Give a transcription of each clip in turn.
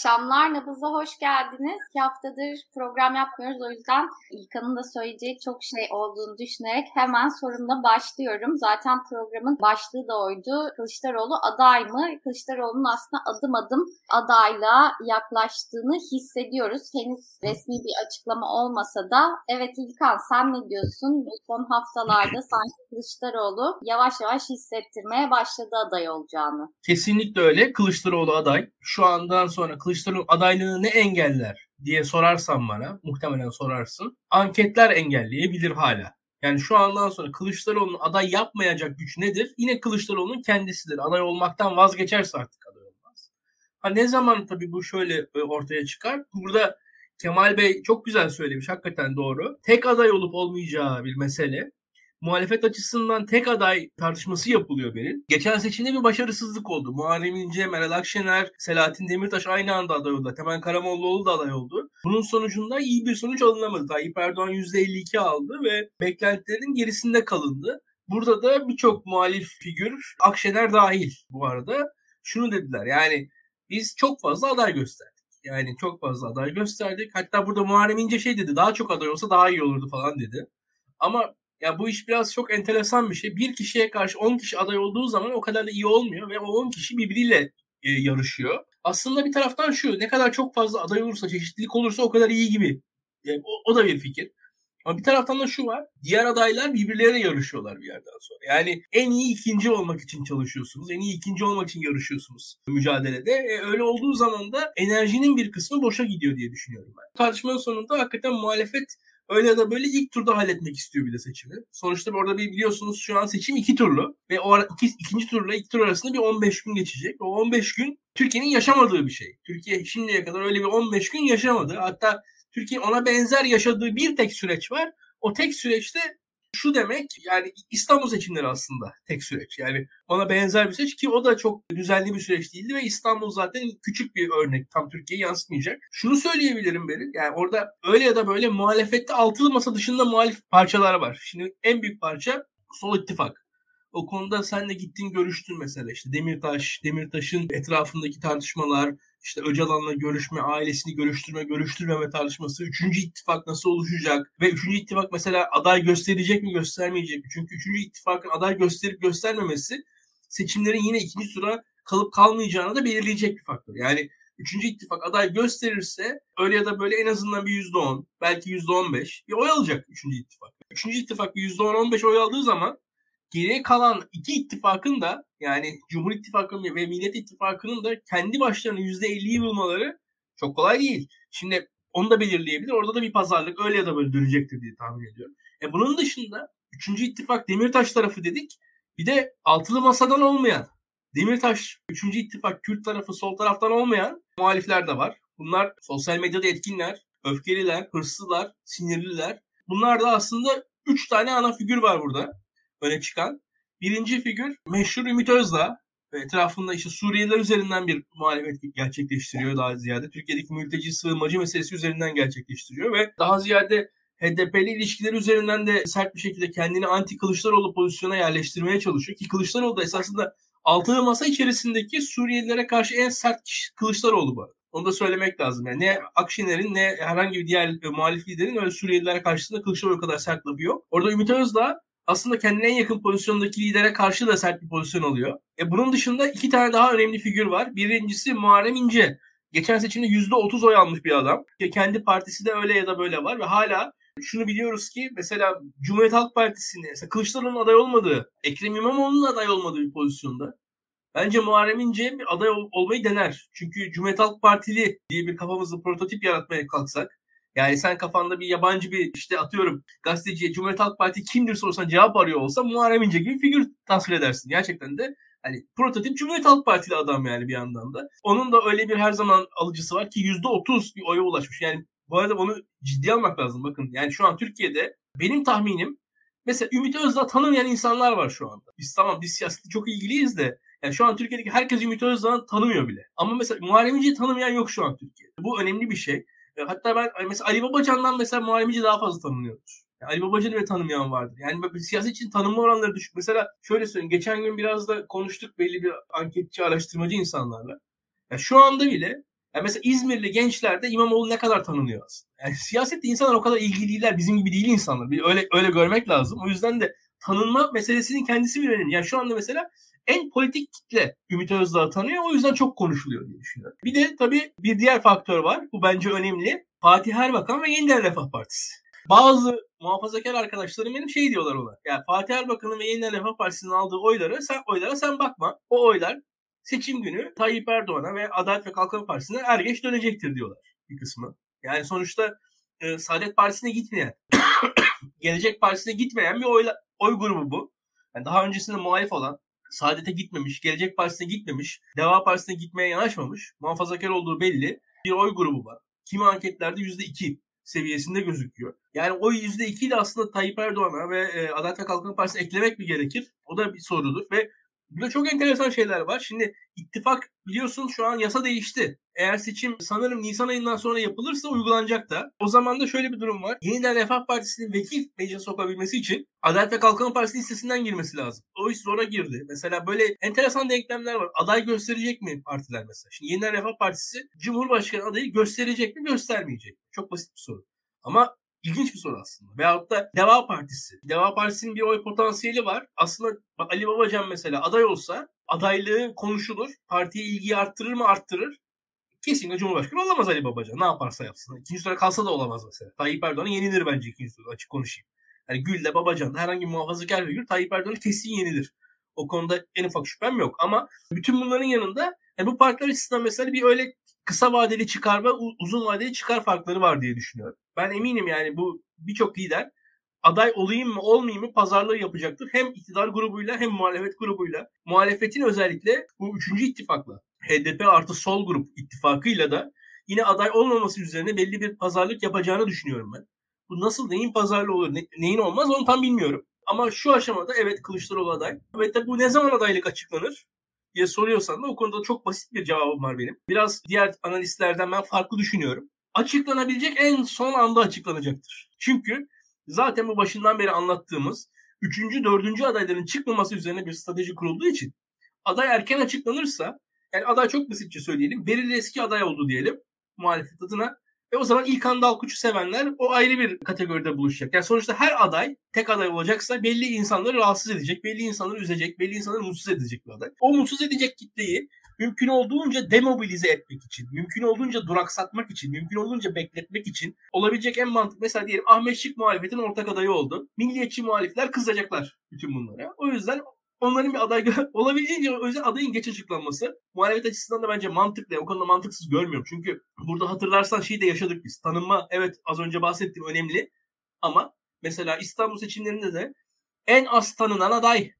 Akşamlar. Nabız'a hoş geldiniz. İki haftadır program yapmıyoruz. O yüzden İlkan'ın da söyleyeceği çok şey olduğunu düşünerek hemen sorumla başlıyorum. Zaten programın başlığı da oydu. Kılıçdaroğlu aday mı? Kılıçdaroğlu'nun aslında adım adım adayla yaklaştığını hissediyoruz. Henüz resmi bir açıklama olmasa da. Evet İlkan sen ne diyorsun? Bu son haftalarda sanki Kılıçdaroğlu yavaş yavaş hissettirmeye başladı aday olacağını. Kesinlikle öyle. Kılıçdaroğlu aday. Şu andan sonra Kılıçdaroğlu adaylığını ne engeller diye sorarsan bana, muhtemelen sorarsın. Anketler engelleyebilir hala. Yani şu andan sonra Kılıçdaroğlu'nun aday yapmayacak güç nedir? Yine Kılıçdaroğlu'nun kendisidir. Aday olmaktan vazgeçerse artık aday olmaz. Ha ne zaman tabii bu şöyle e, ortaya çıkar? Burada Kemal Bey çok güzel söylemiş. Hakikaten doğru. Tek aday olup olmayacağı bir mesele muhalefet açısından tek aday tartışması yapılıyor benim. Geçen seçimde bir başarısızlık oldu. Muharrem İnce, Meral Akşener, Selahattin Demirtaş aynı anda aday oldu. Temel Karamollaoğlu da aday oldu. Bunun sonucunda iyi bir sonuç alınamadı. Tayyip Erdoğan %52 aldı ve beklentilerin gerisinde kalındı. Burada da birçok muhalif figür, Akşener dahil bu arada, şunu dediler. Yani biz çok fazla aday gösterdik. Yani çok fazla aday gösterdik. Hatta burada Muharrem İnce şey dedi, daha çok aday olsa daha iyi olurdu falan dedi. Ama ya bu iş biraz çok enteresan bir şey. Bir kişiye karşı 10 kişi aday olduğu zaman o kadar da iyi olmuyor ve o 10 kişi birbiriyle e, yarışıyor. Aslında bir taraftan şu ne kadar çok fazla aday olursa çeşitlilik olursa o kadar iyi gibi. Yani e, o, o da bir fikir. Ama bir taraftan da şu var. Diğer adaylar birbirleriyle yarışıyorlar bir yerden sonra. Yani en iyi ikinci olmak için çalışıyorsunuz. En iyi ikinci olmak için yarışıyorsunuz mücadelede. E, öyle olduğu zaman da enerjinin bir kısmı boşa gidiyor diye düşünüyorum ben. Tartışmanın sonunda hakikaten muhalefet Öyle ya da böyle ilk turda halletmek istiyor bir de seçimi. Sonuçta orada bir biliyorsunuz şu an seçim iki turlu. Ve o ara, iki, ikinci turla ilk tur arasında bir 15 gün geçecek. O 15 gün Türkiye'nin yaşamadığı bir şey. Türkiye şimdiye kadar öyle bir 15 gün yaşamadı. Hatta Türkiye ona benzer yaşadığı bir tek süreç var. O tek süreçte şu demek yani İstanbul seçimleri aslında tek süreç. Yani ona benzer bir süreç ki o da çok düzenli bir süreç değildi ve İstanbul zaten küçük bir örnek. Tam Türkiye'yi yansıtmayacak. Şunu söyleyebilirim benim. Yani orada öyle ya da böyle muhalefette altılı masa dışında muhalif parçalar var. Şimdi en büyük parça Sol İttifak. O konuda sen de gittin görüştün mesela işte Demirtaş, Demirtaş'ın etrafındaki tartışmalar, işte Öcalan'la görüşme, ailesini görüştürme, görüştürmeme tartışması, üçüncü ittifak nasıl oluşacak ve üçüncü ittifak mesela aday gösterecek mi, göstermeyecek mi? Çünkü üçüncü ittifakın aday gösterip göstermemesi seçimlerin yine ikinci tura kalıp kalmayacağını da belirleyecek bir faktör. Yani üçüncü ittifak aday gösterirse öyle ya da böyle en azından bir yüzde on, belki yüzde on beş bir oy alacak üçüncü ittifak. Üçüncü ittifak bir yüzde on, on beş oy aldığı zaman geriye kalan iki ittifakın da yani Cumhur İttifakı'nın ve Millet İttifakı'nın da kendi başlarına %50'yi bulmaları çok kolay değil. Şimdi onu da belirleyebilir. Orada da bir pazarlık öyle ya da böyle dönecektir diye tahmin ediyorum. E bunun dışında 3. ittifak Demirtaş tarafı dedik. Bir de altılı masadan olmayan Demirtaş 3. ittifak Kürt tarafı sol taraftan olmayan muhalifler de var. Bunlar sosyal medyada etkinler, öfkeliler, hırsızlar, sinirliler. Bunlar da aslında 3 tane ana figür var burada öne çıkan. Birinci figür meşhur Ümit Özdağ. Etrafında işte Suriyeliler üzerinden bir muhalefet gerçekleştiriyor daha ziyade. Türkiye'deki mülteci sığınmacı meselesi üzerinden gerçekleştiriyor ve daha ziyade HDP'li ilişkiler üzerinden de sert bir şekilde kendini anti Kılıçdaroğlu pozisyona yerleştirmeye çalışıyor. Ki Kılıçdaroğlu da esasında altılı masa içerisindeki Suriyelilere karşı en sert kişi Kılıçdaroğlu bu. Onu da söylemek lazım. Yani ne Akşener'in ne herhangi bir diğer muhalif liderin öyle Suriyelilere karşısında Kılıçdaroğlu kadar sert lafı yok. Orada Ümit Özdağ aslında kendine en yakın pozisyondaki lidere karşı da sert bir pozisyon alıyor. E bunun dışında iki tane daha önemli figür var. Birincisi Muharrem İnce. Geçen seçimde %30 oy almış bir adam. E kendi partisi de öyle ya da böyle var ve hala şunu biliyoruz ki mesela Cumhuriyet Halk Partisi'nin mesela Kılıçdaroğlu'nun aday olmadığı, Ekrem İmamoğlu'nun aday olmadığı bir pozisyonda. Bence Muharrem İnce bir aday ol- olmayı dener. Çünkü Cumhuriyet Halk Partili diye bir kafamızda prototip yaratmaya kalksak yani sen kafanda bir yabancı bir işte atıyorum gazeteciye Cumhuriyet Halk Parti kimdir sorsan cevap arıyor olsa Muharrem İnce gibi figür tasvir edersin. Gerçekten de hani prototip Cumhuriyet Halk Partili adam yani bir yandan da. Onun da öyle bir her zaman alıcısı var ki %30 bir oya ulaşmış. Yani bu arada onu ciddi almak lazım bakın. Yani şu an Türkiye'de benim tahminim mesela Ümit Özdağ tanımayan insanlar var şu anda. Biz tamam biz siyasette çok ilgiliyiz de yani şu an Türkiye'deki herkes Ümit Özdağ'ı tanımıyor bile. Ama mesela Muharrem İnce'yi tanımayan yok şu an Türkiye'de. Bu önemli bir şey. Hatta ben mesela Ali Babacan'dan mesela Muharremci daha fazla tanınıyordur. Yani Ali Babacan'ı bile tanımayan vardır. Yani böyle siyaset için tanınma oranları düşük. Mesela şöyle söyleyeyim. Geçen gün biraz da konuştuk belli bir anketçi, araştırmacı insanlarla. Ya şu anda bile Yani mesela İzmirli gençlerde İmamoğlu ne kadar tanınıyor aslında. Yani siyasette insanlar o kadar ilgili değiller. Bizim gibi değil insanlar. Öyle öyle görmek lazım. O yüzden de tanınma meselesinin kendisi bir önemli. Yani şu anda mesela en politik kitle Ümit Özdağ tanıyor. O yüzden çok konuşuluyor diye düşünüyorum. Bir de tabii bir diğer faktör var. Bu bence önemli. Fatih Erbakan ve Yeniden Refah Partisi. Bazı muhafazakar arkadaşlarım benim şey diyorlar ona. Yani Fatih Erbakan'ın ve Yeniden Refah Partisi'nin aldığı oyları sen oylara sen bakma. O oylar seçim günü Tayyip Erdoğan'a ve Adalet ve Kalkınma Partisi'ne er geç dönecektir diyorlar bir kısmı. Yani sonuçta e, Saadet Partisi'ne gitmeyen, Gelecek Partisi'ne gitmeyen bir oyla, oy grubu bu. Yani daha öncesinde muhalif olan, Saadet'e gitmemiş, Gelecek Partisi'ne gitmemiş, Deva Partisi'ne gitmeye yanaşmamış, muhafazakar olduğu belli bir oy grubu var. Kimi anketlerde %2 seviyesinde gözüküyor. Yani o %2'yi de aslında Tayyip Erdoğan'a ve e, Adalet ve Kalkınma Partisi'ne eklemek mi gerekir? O da bir sorudur ve Burada çok enteresan şeyler var. Şimdi ittifak biliyorsun şu an yasa değişti. Eğer seçim sanırım Nisan ayından sonra yapılırsa uygulanacak da. O zaman da şöyle bir durum var. Yeniden Refah Partisi'nin vekil meclise sokabilmesi için Adalet ve Kalkınma Partisi listesinden girmesi lazım. O iş zora girdi. Mesela böyle enteresan denklemler var. Aday gösterecek mi partiler mesela? Şimdi Yeniden Refah Partisi Cumhurbaşkanı adayı gösterecek mi göstermeyecek mi? Çok basit bir soru. Ama İlginç bir soru aslında. Veyahut da Deva Partisi. Deva Partisi'nin bir oy potansiyeli var. Aslında Ali Babacan mesela aday olsa adaylığı konuşulur. Partiye ilgiyi arttırır mı arttırır. Kesinlikle Cumhurbaşkanı olamaz Ali Babacan. Ne yaparsa yapsın. İkinci tura kalsa da olamaz mesela. Tayyip Erdoğan'a yenilir bence ikinci turda açık konuşayım. Yani Gül'de Babacan herhangi bir muhafazakar figür Tayyip Erdoğan'a kesin yenilir. O konuda en ufak şüphem yok. Ama bütün bunların yanında yani bu partiler açısından mesela bir öyle kısa vadeli çıkar ve uzun vadeli çıkar farkları var diye düşünüyorum. Ben eminim yani bu birçok lider aday olayım mı olmayayım mı pazarlığı yapacaktır. Hem iktidar grubuyla hem muhalefet grubuyla. Muhalefetin özellikle bu üçüncü ittifakla HDP artı sol grup ittifakıyla da yine aday olmaması üzerine belli bir pazarlık yapacağını düşünüyorum ben. Bu nasıl neyin pazarlığı olur ne, neyin olmaz onu tam bilmiyorum. Ama şu aşamada evet Kılıçdaroğlu aday. Ve de bu ne zaman adaylık açıklanır? diye soruyorsan da o konuda çok basit bir cevabım var benim. Biraz diğer analistlerden ben farklı düşünüyorum. Açıklanabilecek en son anda açıklanacaktır. Çünkü zaten bu başından beri anlattığımız 3. 4. adayların çıkmaması üzerine bir strateji kurulduğu için aday erken açıklanırsa yani aday çok basitçe söyleyelim. Beril eski aday oldu diyelim muhalefet adına. Ve o zaman İlkan Dalkuç'u sevenler o ayrı bir kategoride buluşacak. Yani sonuçta her aday tek aday olacaksa belli insanları rahatsız edecek, belli insanları üzecek, belli insanları mutsuz edecek bir aday. O mutsuz edecek kitleyi mümkün olduğunca demobilize etmek için, mümkün olduğunca duraksatmak için, mümkün olduğunca bekletmek için olabilecek en mantıklı mesela diyelim Ahmet Şık muhalefetin ortak adayı oldu. Milliyetçi muhalifler kızacaklar bütün bunlara. O yüzden onların bir aday olabildiğince o yüzden adayın geç açıklanması muhalefet açısından da bence mantıklı. O konuda mantıksız görmüyorum. Çünkü burada hatırlarsan şeyi de yaşadık biz. Tanınma evet az önce bahsettiğim önemli ama mesela İstanbul seçimlerinde de en az tanınan aday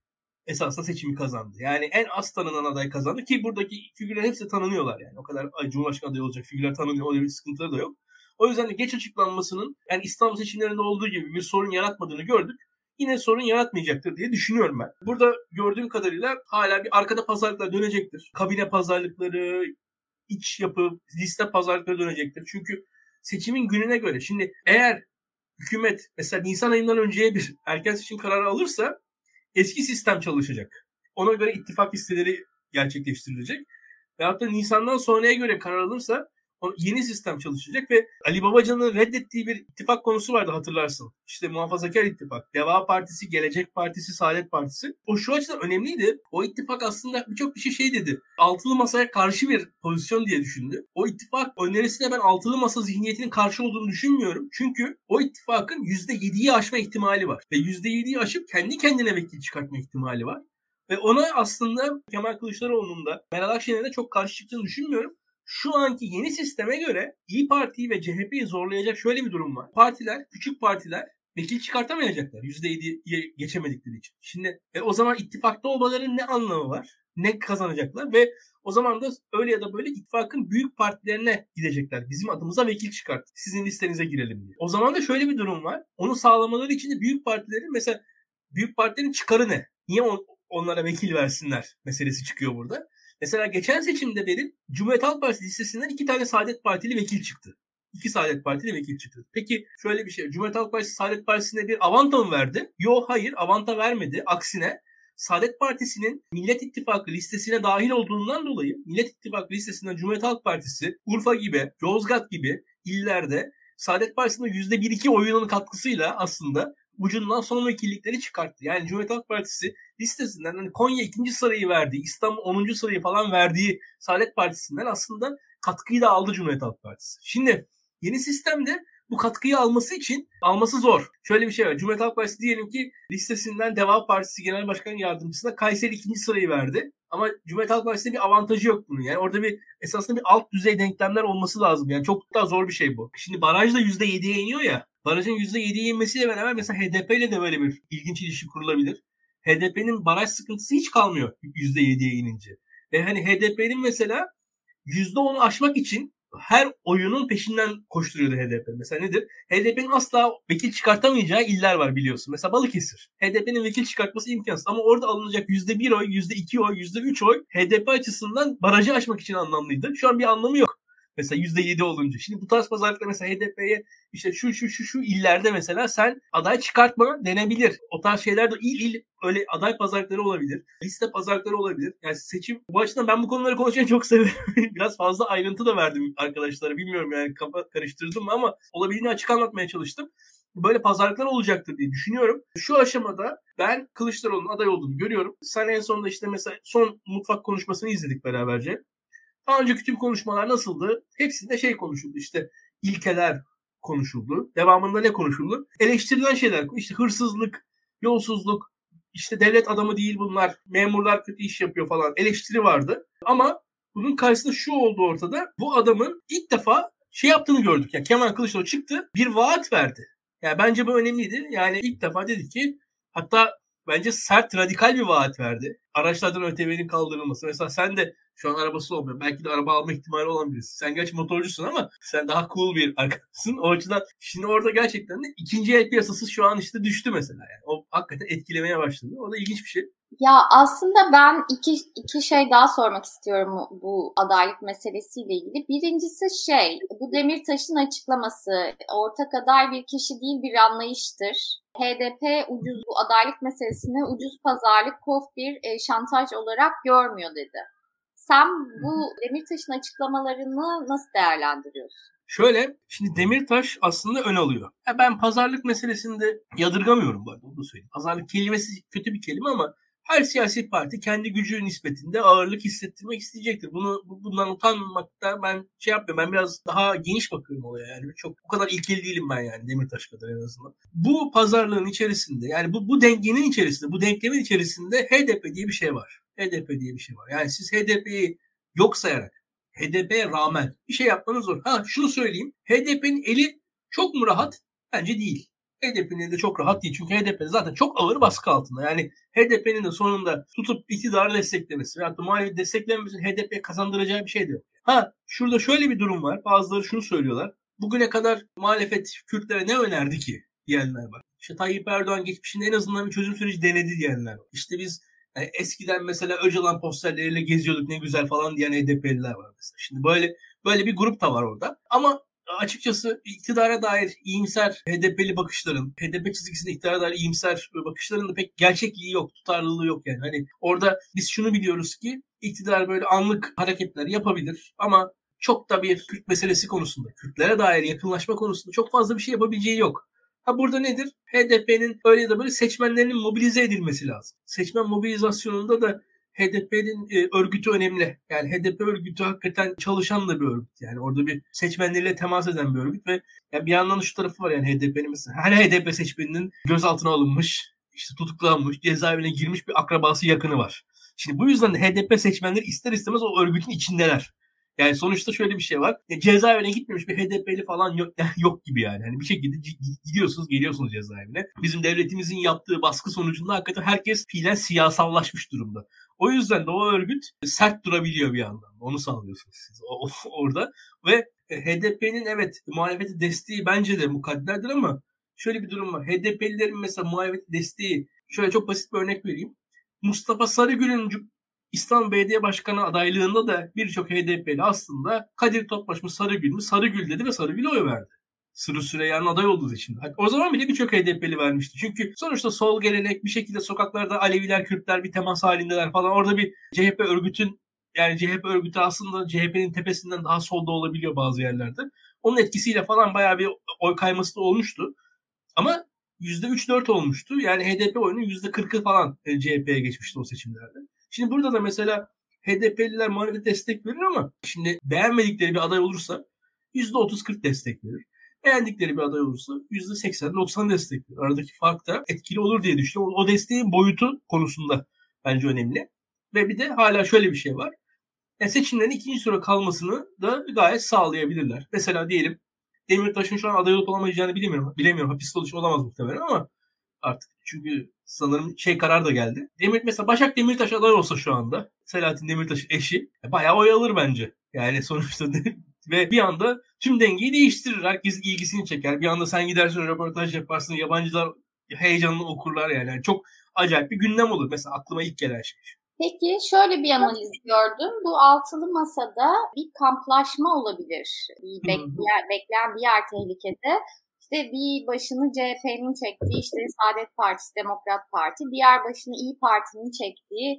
esasında seçimi kazandı. Yani en az tanınan aday kazandı ki buradaki figürler hepsi tanınıyorlar yani. O kadar Cumhurbaşkanı adayı olacak figürler tanınıyor. Öyle bir sıkıntıları da yok. O yüzden de geç açıklanmasının yani İstanbul seçimlerinde olduğu gibi bir sorun yaratmadığını gördük yine sorun yaratmayacaktır diye düşünüyorum ben. Burada gördüğüm kadarıyla hala bir arkada pazarlıklar dönecektir. Kabine pazarlıkları, iç yapı, liste pazarlıkları dönecektir. Çünkü seçimin gününe göre şimdi eğer hükümet mesela Nisan ayından önceye bir erken seçim kararı alırsa eski sistem çalışacak. Ona göre ittifak listeleri gerçekleştirilecek. Veyahut da Nisan'dan sonraya göre karar yeni sistem çalışacak ve Ali Babacan'ın reddettiği bir ittifak konusu vardı hatırlarsın. İşte muhafazakar ittifak. Deva Partisi, Gelecek Partisi, Saadet Partisi. O şu açıdan önemliydi. O ittifak aslında birçok bir şey şey dedi. Altılı masaya karşı bir pozisyon diye düşündü. O ittifak önerisine ben altılı masa zihniyetinin karşı olduğunu düşünmüyorum. Çünkü o ittifakın %7'yi aşma ihtimali var. Ve %7'yi aşıp kendi kendine vekil çıkartma ihtimali var. Ve ona aslında Kemal Kılıçdaroğlu'nun da Meral Akşener'in de çok karşı çıktığını düşünmüyorum şu anki yeni sisteme göre İyi Parti'yi ve CHP'yi zorlayacak şöyle bir durum var. Partiler, küçük partiler vekil çıkartamayacaklar %7'ye geçemedikleri için. Şimdi e, o zaman ittifakta olmaların ne anlamı var? Ne kazanacaklar ve o zaman da öyle ya da böyle ittifakın büyük partilerine gidecekler. Bizim adımıza vekil çıkart. Sizin listenize girelim diye. O zaman da şöyle bir durum var. Onu sağlamaları için de büyük partilerin mesela büyük partilerin çıkarı ne? Niye on, onlara vekil versinler meselesi çıkıyor burada. Mesela geçen seçimde benim Cumhuriyet Halk Partisi listesinden iki tane Saadet Partili vekil çıktı. İki Saadet Partili vekil çıktı. Peki şöyle bir şey. Cumhuriyet Halk Partisi Saadet Partisi'ne bir avanta mı verdi? Yok hayır avanta vermedi. Aksine Saadet Partisi'nin Millet İttifakı listesine dahil olduğundan dolayı Millet İttifakı listesinden Cumhuriyet Halk Partisi, Urfa gibi, Yozgat gibi illerde Saadet Partisi'nin %1-2 oyunun katkısıyla aslında ucundan son vekillikleri çıkarttı. Yani Cumhuriyet Halk Partisi listesinden hani Konya ikinci sırayı verdiği, İstanbul 10. sırayı falan verdiği Saadet Partisi'nden aslında katkıyı da aldı Cumhuriyet Halk Partisi. Şimdi yeni sistemde bu katkıyı alması için alması zor. Şöyle bir şey var. Cumhuriyet Halk Partisi diyelim ki listesinden Deva Partisi Genel Başkan Yardımcısına Kayseri ikinci sırayı verdi. Ama Cumhuriyet Halk Partisi'nde bir avantajı yok bunun. Yani orada bir esasında bir alt düzey denklemler olması lazım. Yani çok daha zor bir şey bu. Şimdi baraj da %7'ye iniyor ya. Barajın %7'ye inmesiyle beraber mesela HDP ile de böyle bir ilginç ilişki kurulabilir. HDP'nin baraj sıkıntısı hiç kalmıyor %7'ye inince. Ve hani HDP'nin mesela %10'u aşmak için her oyunun peşinden koşturuyordu HDP. Mesela nedir? HDP'nin asla vekil çıkartamayacağı iller var biliyorsun. Mesela Balıkesir. HDP'nin vekil çıkartması imkansız. Ama orada alınacak %1 oy, %2 oy, %3 oy HDP açısından barajı aşmak için anlamlıydı. Şu an bir anlamı yok. Mesela %7 olunca. Şimdi bu tarz pazarlıkta mesela HDP'ye işte şu şu şu şu illerde mesela sen aday çıkartma denebilir. O tarz şeyler de il il öyle aday pazarlıkları olabilir. Liste pazarlıkları olabilir. Yani seçim bu açıdan ben bu konuları konuşmayı çok severim. Biraz fazla ayrıntı da verdim arkadaşlara. Bilmiyorum yani kafa karıştırdım ama olabildiğini açık anlatmaya çalıştım böyle pazarlıklar olacaktır diye düşünüyorum. Şu aşamada ben Kılıçdaroğlu'nun aday olduğunu görüyorum. Sen en sonunda işte mesela son mutfak konuşmasını izledik beraberce. Daha önceki tüm konuşmalar nasıldı? Hepsinde şey konuşuldu işte ilkeler konuşuldu. Devamında ne konuşuldu? Eleştirilen şeyler işte hırsızlık, yolsuzluk, işte devlet adamı değil bunlar, memurlar kötü iş yapıyor falan eleştiri vardı. Ama bunun karşısında şu oldu ortada. Bu adamın ilk defa şey yaptığını gördük. Yani Kemal Kılıçdaroğlu çıktı bir vaat verdi. Yani bence bu önemliydi. Yani ilk defa dedi ki hatta bence sert radikal bir vaat verdi. Araçlardan ÖTV'nin kaldırılması. Mesela sen de şu an arabası olmuyor. Belki de araba alma ihtimali olan birisi. Sen gerçi motorcusun ama sen daha cool bir arkadaşsın. O açıdan şimdi orada gerçekten de ikinci el piyasası şu an işte düştü mesela. Yani. O hakikaten etkilemeye başladı. O da ilginç bir şey. Ya aslında ben iki, iki şey daha sormak istiyorum bu adaylık meselesiyle ilgili. Birincisi şey, bu Demirtaş'ın açıklaması ortak aday bir kişi değil bir anlayıştır. HDP ucuz bu adaylık meselesini ucuz pazarlık, kof bir e, şantaj olarak görmüyor dedi. Sen bu Demirtaş'ın açıklamalarını nasıl değerlendiriyorsun? Şöyle, şimdi Demirtaş aslında ön alıyor. Ya ben pazarlık meselesinde yadırgamıyorum bu arada, onu söyleyeyim. Pazarlık kelimesi kötü bir kelime ama her siyasi parti kendi gücü nispetinde ağırlık hissettirmek isteyecektir. Bunu bundan utanmamakta ben şey yapmıyorum. Ben biraz daha geniş bakıyorum olaya yani. Çok bu kadar ilkeli değilim ben yani Demirtaş kadar en azından. Bu pazarlığın içerisinde yani bu, bu dengenin içerisinde, bu denklemin içerisinde HDP diye bir şey var. HDP diye bir şey var. Yani siz HDP'yi yok sayarak HDP'ye rağmen bir şey yapmanız zor. Ha şunu söyleyeyim. HDP'nin eli çok mu rahat? Bence değil. HDP'nin de çok rahat değil. Çünkü HDP zaten çok ağır baskı altında. Yani HDP'nin de sonunda tutup iktidarı desteklemesi veyahut da muhalefet desteklememesi HDP kazandıracağı bir şey de yok. Ha şurada şöyle bir durum var. Bazıları şunu söylüyorlar. Bugüne kadar muhalefet Kürtlere ne önerdi ki diyenler var. İşte Tayyip Erdoğan geçmişinde en azından bir çözüm süreci denedi diyenler var. İşte biz yani eskiden mesela Öcalan posterleriyle geziyorduk ne güzel falan diyen HDP'liler var mesela. Şimdi böyle böyle bir grup da var orada. Ama açıkçası iktidara dair iyimser HDP'li bakışların, HDP çizgisinde iktidara dair iyimser bakışların da pek gerçekliği yok, tutarlılığı yok yani. Hani orada biz şunu biliyoruz ki iktidar böyle anlık hareketler yapabilir ama çok da bir Kürt meselesi konusunda, Kürtlere dair yakınlaşma konusunda çok fazla bir şey yapabileceği yok. Ha burada nedir? HDP'nin öyle da böyle seçmenlerinin mobilize edilmesi lazım. Seçmen mobilizasyonunda da HDP'nin e, örgütü önemli. Yani HDP örgütü hakikaten çalışan da bir örgüt. Yani orada bir seçmenleriyle temas eden bir örgüt ve yani bir yandan şu tarafı var yani HDP'nin mesela her HDP seçmeninin gözaltına alınmış, işte tutuklanmış, cezaevine girmiş bir akrabası yakını var. Şimdi bu yüzden de HDP seçmenleri ister istemez o örgütün içindeler. Yani sonuçta şöyle bir şey var. Ya cezaevine gitmemiş bir HDP'li falan yok, yok gibi yani. Hani bir şekilde gidiyorsunuz geliyorsunuz cezaevine. Bizim devletimizin yaptığı baskı sonucunda hakikaten herkes fiilen siyasallaşmış durumda. O yüzden de o örgüt sert durabiliyor bir yandan. Onu sağlıyorsunuz siz orada. Ve HDP'nin evet muhalefeti desteği bence de mukadderdir ama şöyle bir durum var. HDP'lilerin mesela muhalefeti desteği şöyle çok basit bir örnek vereyim. Mustafa Sarıgül'ün İstanbul Belediye Başkanı adaylığında da birçok HDP'li aslında Kadir Topbaş mı Sarıgül mü Sarıgül dedi ve Sarıgül'e oy verdi. Sırrı Süreyya'nın aday olduğu seçimde. O zaman bile birçok HDP'li vermişti. Çünkü sonuçta sol gelenek bir şekilde sokaklarda Aleviler, Kürtler bir temas halindeler falan. Orada bir CHP örgütün yani CHP örgütü aslında CHP'nin tepesinden daha solda olabiliyor bazı yerlerde. Onun etkisiyle falan bayağı bir oy kayması da olmuştu. Ama %3-4 olmuştu. Yani HDP oyunun %40'ı falan e, CHP'ye geçmişti o seçimlerde. Şimdi burada da mesela HDP'liler muhalefete destek verir ama şimdi beğenmedikleri bir aday olursa %30-40 destek verir. Beğendikleri bir aday olursa %80-90 destek verir. Aradaki fark da etkili olur diye düşünüyorum. O desteğin boyutu konusunda bence önemli. Ve bir de hala şöyle bir şey var. Yani seçimlerin ikinci sıra kalmasını da gayet sağlayabilirler. Mesela diyelim Demirtaş'ın şu an aday olup olamayacağını bilemiyorum. Bilemiyorum. Hapiste oluş olamaz muhtemelen ama artık çünkü sanırım şey karar da geldi. Demir mesela Başak Demirtaş aday olsa şu anda Selahattin Demirtaş'ın eşi e, bayağı oy alır bence. Yani sonuçta ve bir anda tüm dengeyi değiştirir. Herkes ilgisini çeker. Bir anda sen gidersin röportaj yaparsın. Yabancılar heyecanlı okurlar yani. yani çok acayip bir gündem olur. Mesela aklıma ilk gelen şey. Peki şöyle bir analiz gördüm. Bu altılı masada bir kamplaşma olabilir. Bir bekleyen, bekleyen diğer tehlikede işte bir başını CHP'nin çektiği işte Saadet Partisi, Demokrat Parti, diğer başını İyi Parti'nin çektiği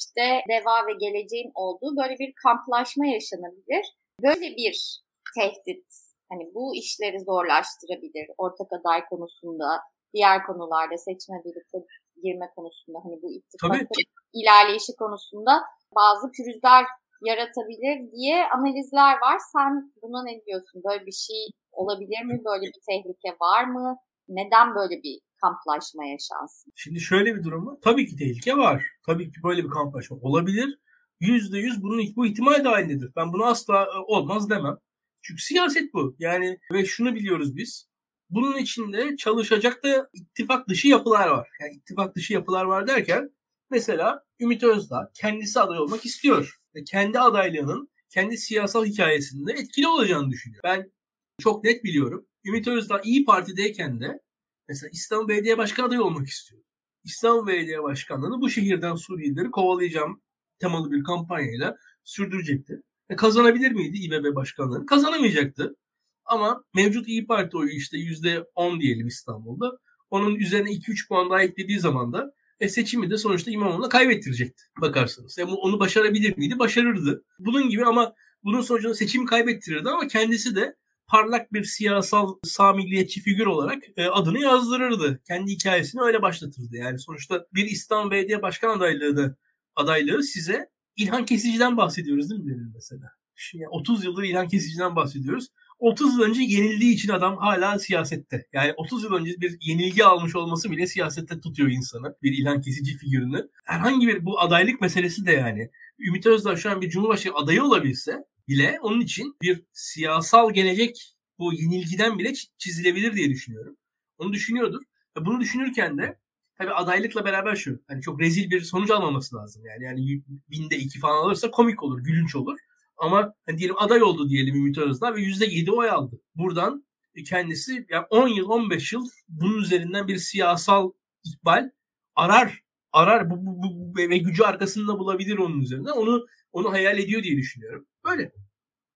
işte Deva ve Geleceğin olduğu böyle bir kamplaşma yaşanabilir. Böyle bir tehdit hani bu işleri zorlaştırabilir ortak aday konusunda, diğer konularda seçme birlikte girme konusunda hani bu ittifak ilerleyişi konusunda bazı pürüzler yaratabilir diye analizler var. Sen buna ne diyorsun? Böyle bir şey olabilir mi? Böyle bir tehlike var mı? Neden böyle bir kamplaşma yaşansın? Şimdi şöyle bir durum var. Tabii ki tehlike var. Tabii ki böyle bir kamplaşma olabilir. Yüzde yüz bunun bu ihtimal dahilindedir. Ben bunu asla e, olmaz demem. Çünkü siyaset bu. Yani ve şunu biliyoruz biz. Bunun içinde çalışacak da ittifak dışı yapılar var. Yani ittifak dışı yapılar var derken mesela Ümit Özdağ kendisi aday olmak istiyor. Ve kendi adaylığının kendi siyasal hikayesinde etkili olacağını düşünüyor. Ben çok net biliyorum. Ümit Özdağ İyi Parti'deyken de mesela İstanbul Belediye Başkanı adayı olmak istiyor. İstanbul Belediye Başkanlığı'nı bu şehirden Suriyelileri kovalayacağım temalı bir kampanyayla sürdürecekti. E kazanabilir miydi İBB başkanlığını? Kazanamayacaktı. Ama mevcut İyi Parti oyu işte %10 diyelim İstanbul'da. Onun üzerine 2-3 puan daha eklediği zaman da e, seçimi de sonuçta İmamoğlu'na kaybettirecekti bakarsanız. Yani onu başarabilir miydi? Başarırdı. Bunun gibi ama bunun sonucunda seçimi kaybettirirdi ama kendisi de parlak bir siyasal sağ milliyetçi figür olarak e, adını yazdırırdı. Kendi hikayesini öyle başlatırdı. Yani sonuçta bir İstanbul Belediye Başkan adaylığı da adaylığı size İlhan Kesici'den bahsediyoruz değil mi benim mesela? Şimdi 30 yıldır İlhan Kesici'den bahsediyoruz. 30 yıl önce yenildiği için adam hala siyasette. Yani 30 yıl önce bir yenilgi almış olması bile siyasette tutuyor insanı. Bir ilan kesici figürünü. Herhangi bir bu adaylık meselesi de yani. Ümit Özdağ şu an bir cumhurbaşkanı adayı olabilse bile onun için bir siyasal gelecek bu yenilgiden bile çizilebilir diye düşünüyorum. Onu düşünüyordur. Bunu düşünürken de tabii adaylıkla beraber şu. Hani çok rezil bir sonuç almaması lazım. Yani yani binde iki falan alırsa komik olur, gülünç olur. Ama hani diyelim aday oldu diyelim Ümit Özdağ ve %7 oy aldı. Buradan kendisi yani 10 yıl 15 yıl bunun üzerinden bir siyasal ikbal arar arar bu, bu, bu, ve gücü arkasında bulabilir onun üzerinden. Onu onu hayal ediyor diye düşünüyorum. Böyle.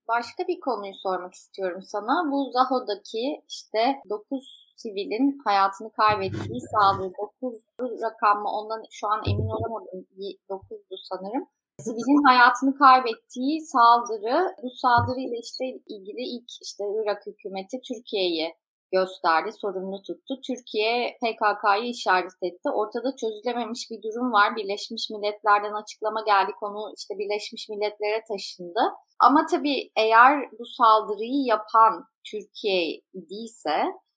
Başka bir konuyu sormak istiyorum sana. Bu Zaho'daki işte 9 sivilin hayatını kaybettiği saldırı 9 rakam mı ondan şu an emin olamadım 9'du sanırım. Sivilin hayatını kaybettiği saldırı, bu saldırıyla işte ilgili ilk işte Irak hükümeti Türkiye'yi gösterdi, sorumlu tuttu. Türkiye PKK'yı işaret etti. Ortada çözülememiş bir durum var. Birleşmiş Milletler'den açıklama geldi. Konu işte Birleşmiş Milletler'e taşındı. Ama tabii eğer bu saldırıyı yapan Türkiye idiyse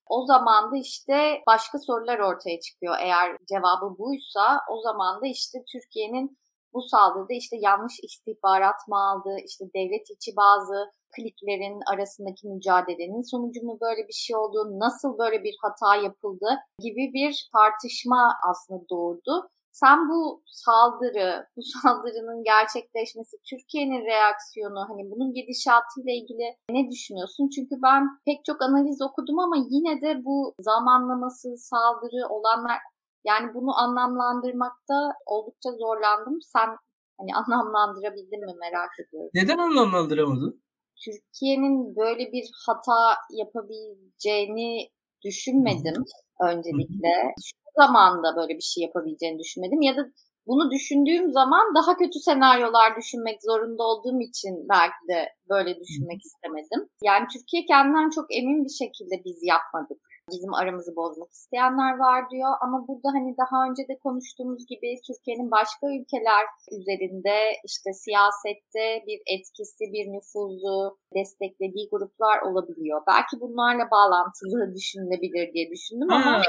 o zaman da işte başka sorular ortaya çıkıyor. Eğer cevabı buysa o zaman da işte Türkiye'nin bu saldırıda işte yanlış istihbarat mı aldı, işte devlet içi bazı kliklerin arasındaki mücadelenin sonucu mu böyle bir şey oldu, nasıl böyle bir hata yapıldı gibi bir tartışma aslında doğurdu. Sen bu saldırı, bu saldırının gerçekleşmesi, Türkiye'nin reaksiyonu, hani bunun gidişatıyla ilgili ne düşünüyorsun? Çünkü ben pek çok analiz okudum ama yine de bu zamanlaması, saldırı olanlar yani bunu anlamlandırmakta oldukça zorlandım. Sen hani anlamlandırabildin mi merak ediyorum. Neden anlamlandıramadın? Türkiye'nin böyle bir hata yapabileceğini düşünmedim öncelikle. Şu zamanda böyle bir şey yapabileceğini düşünmedim ya da bunu düşündüğüm zaman daha kötü senaryolar düşünmek zorunda olduğum için belki de böyle düşünmek istemedim. Yani Türkiye kendinden çok emin bir şekilde biz yapmadık. Bizim aramızı bozmak isteyenler var diyor ama burada hani daha önce de konuştuğumuz gibi Türkiye'nin başka ülkeler üzerinde işte siyasette bir etkisi, bir nüfuzu desteklediği gruplar olabiliyor. Belki bunlarla bağlantılı düşünülebilir diye düşündüm ama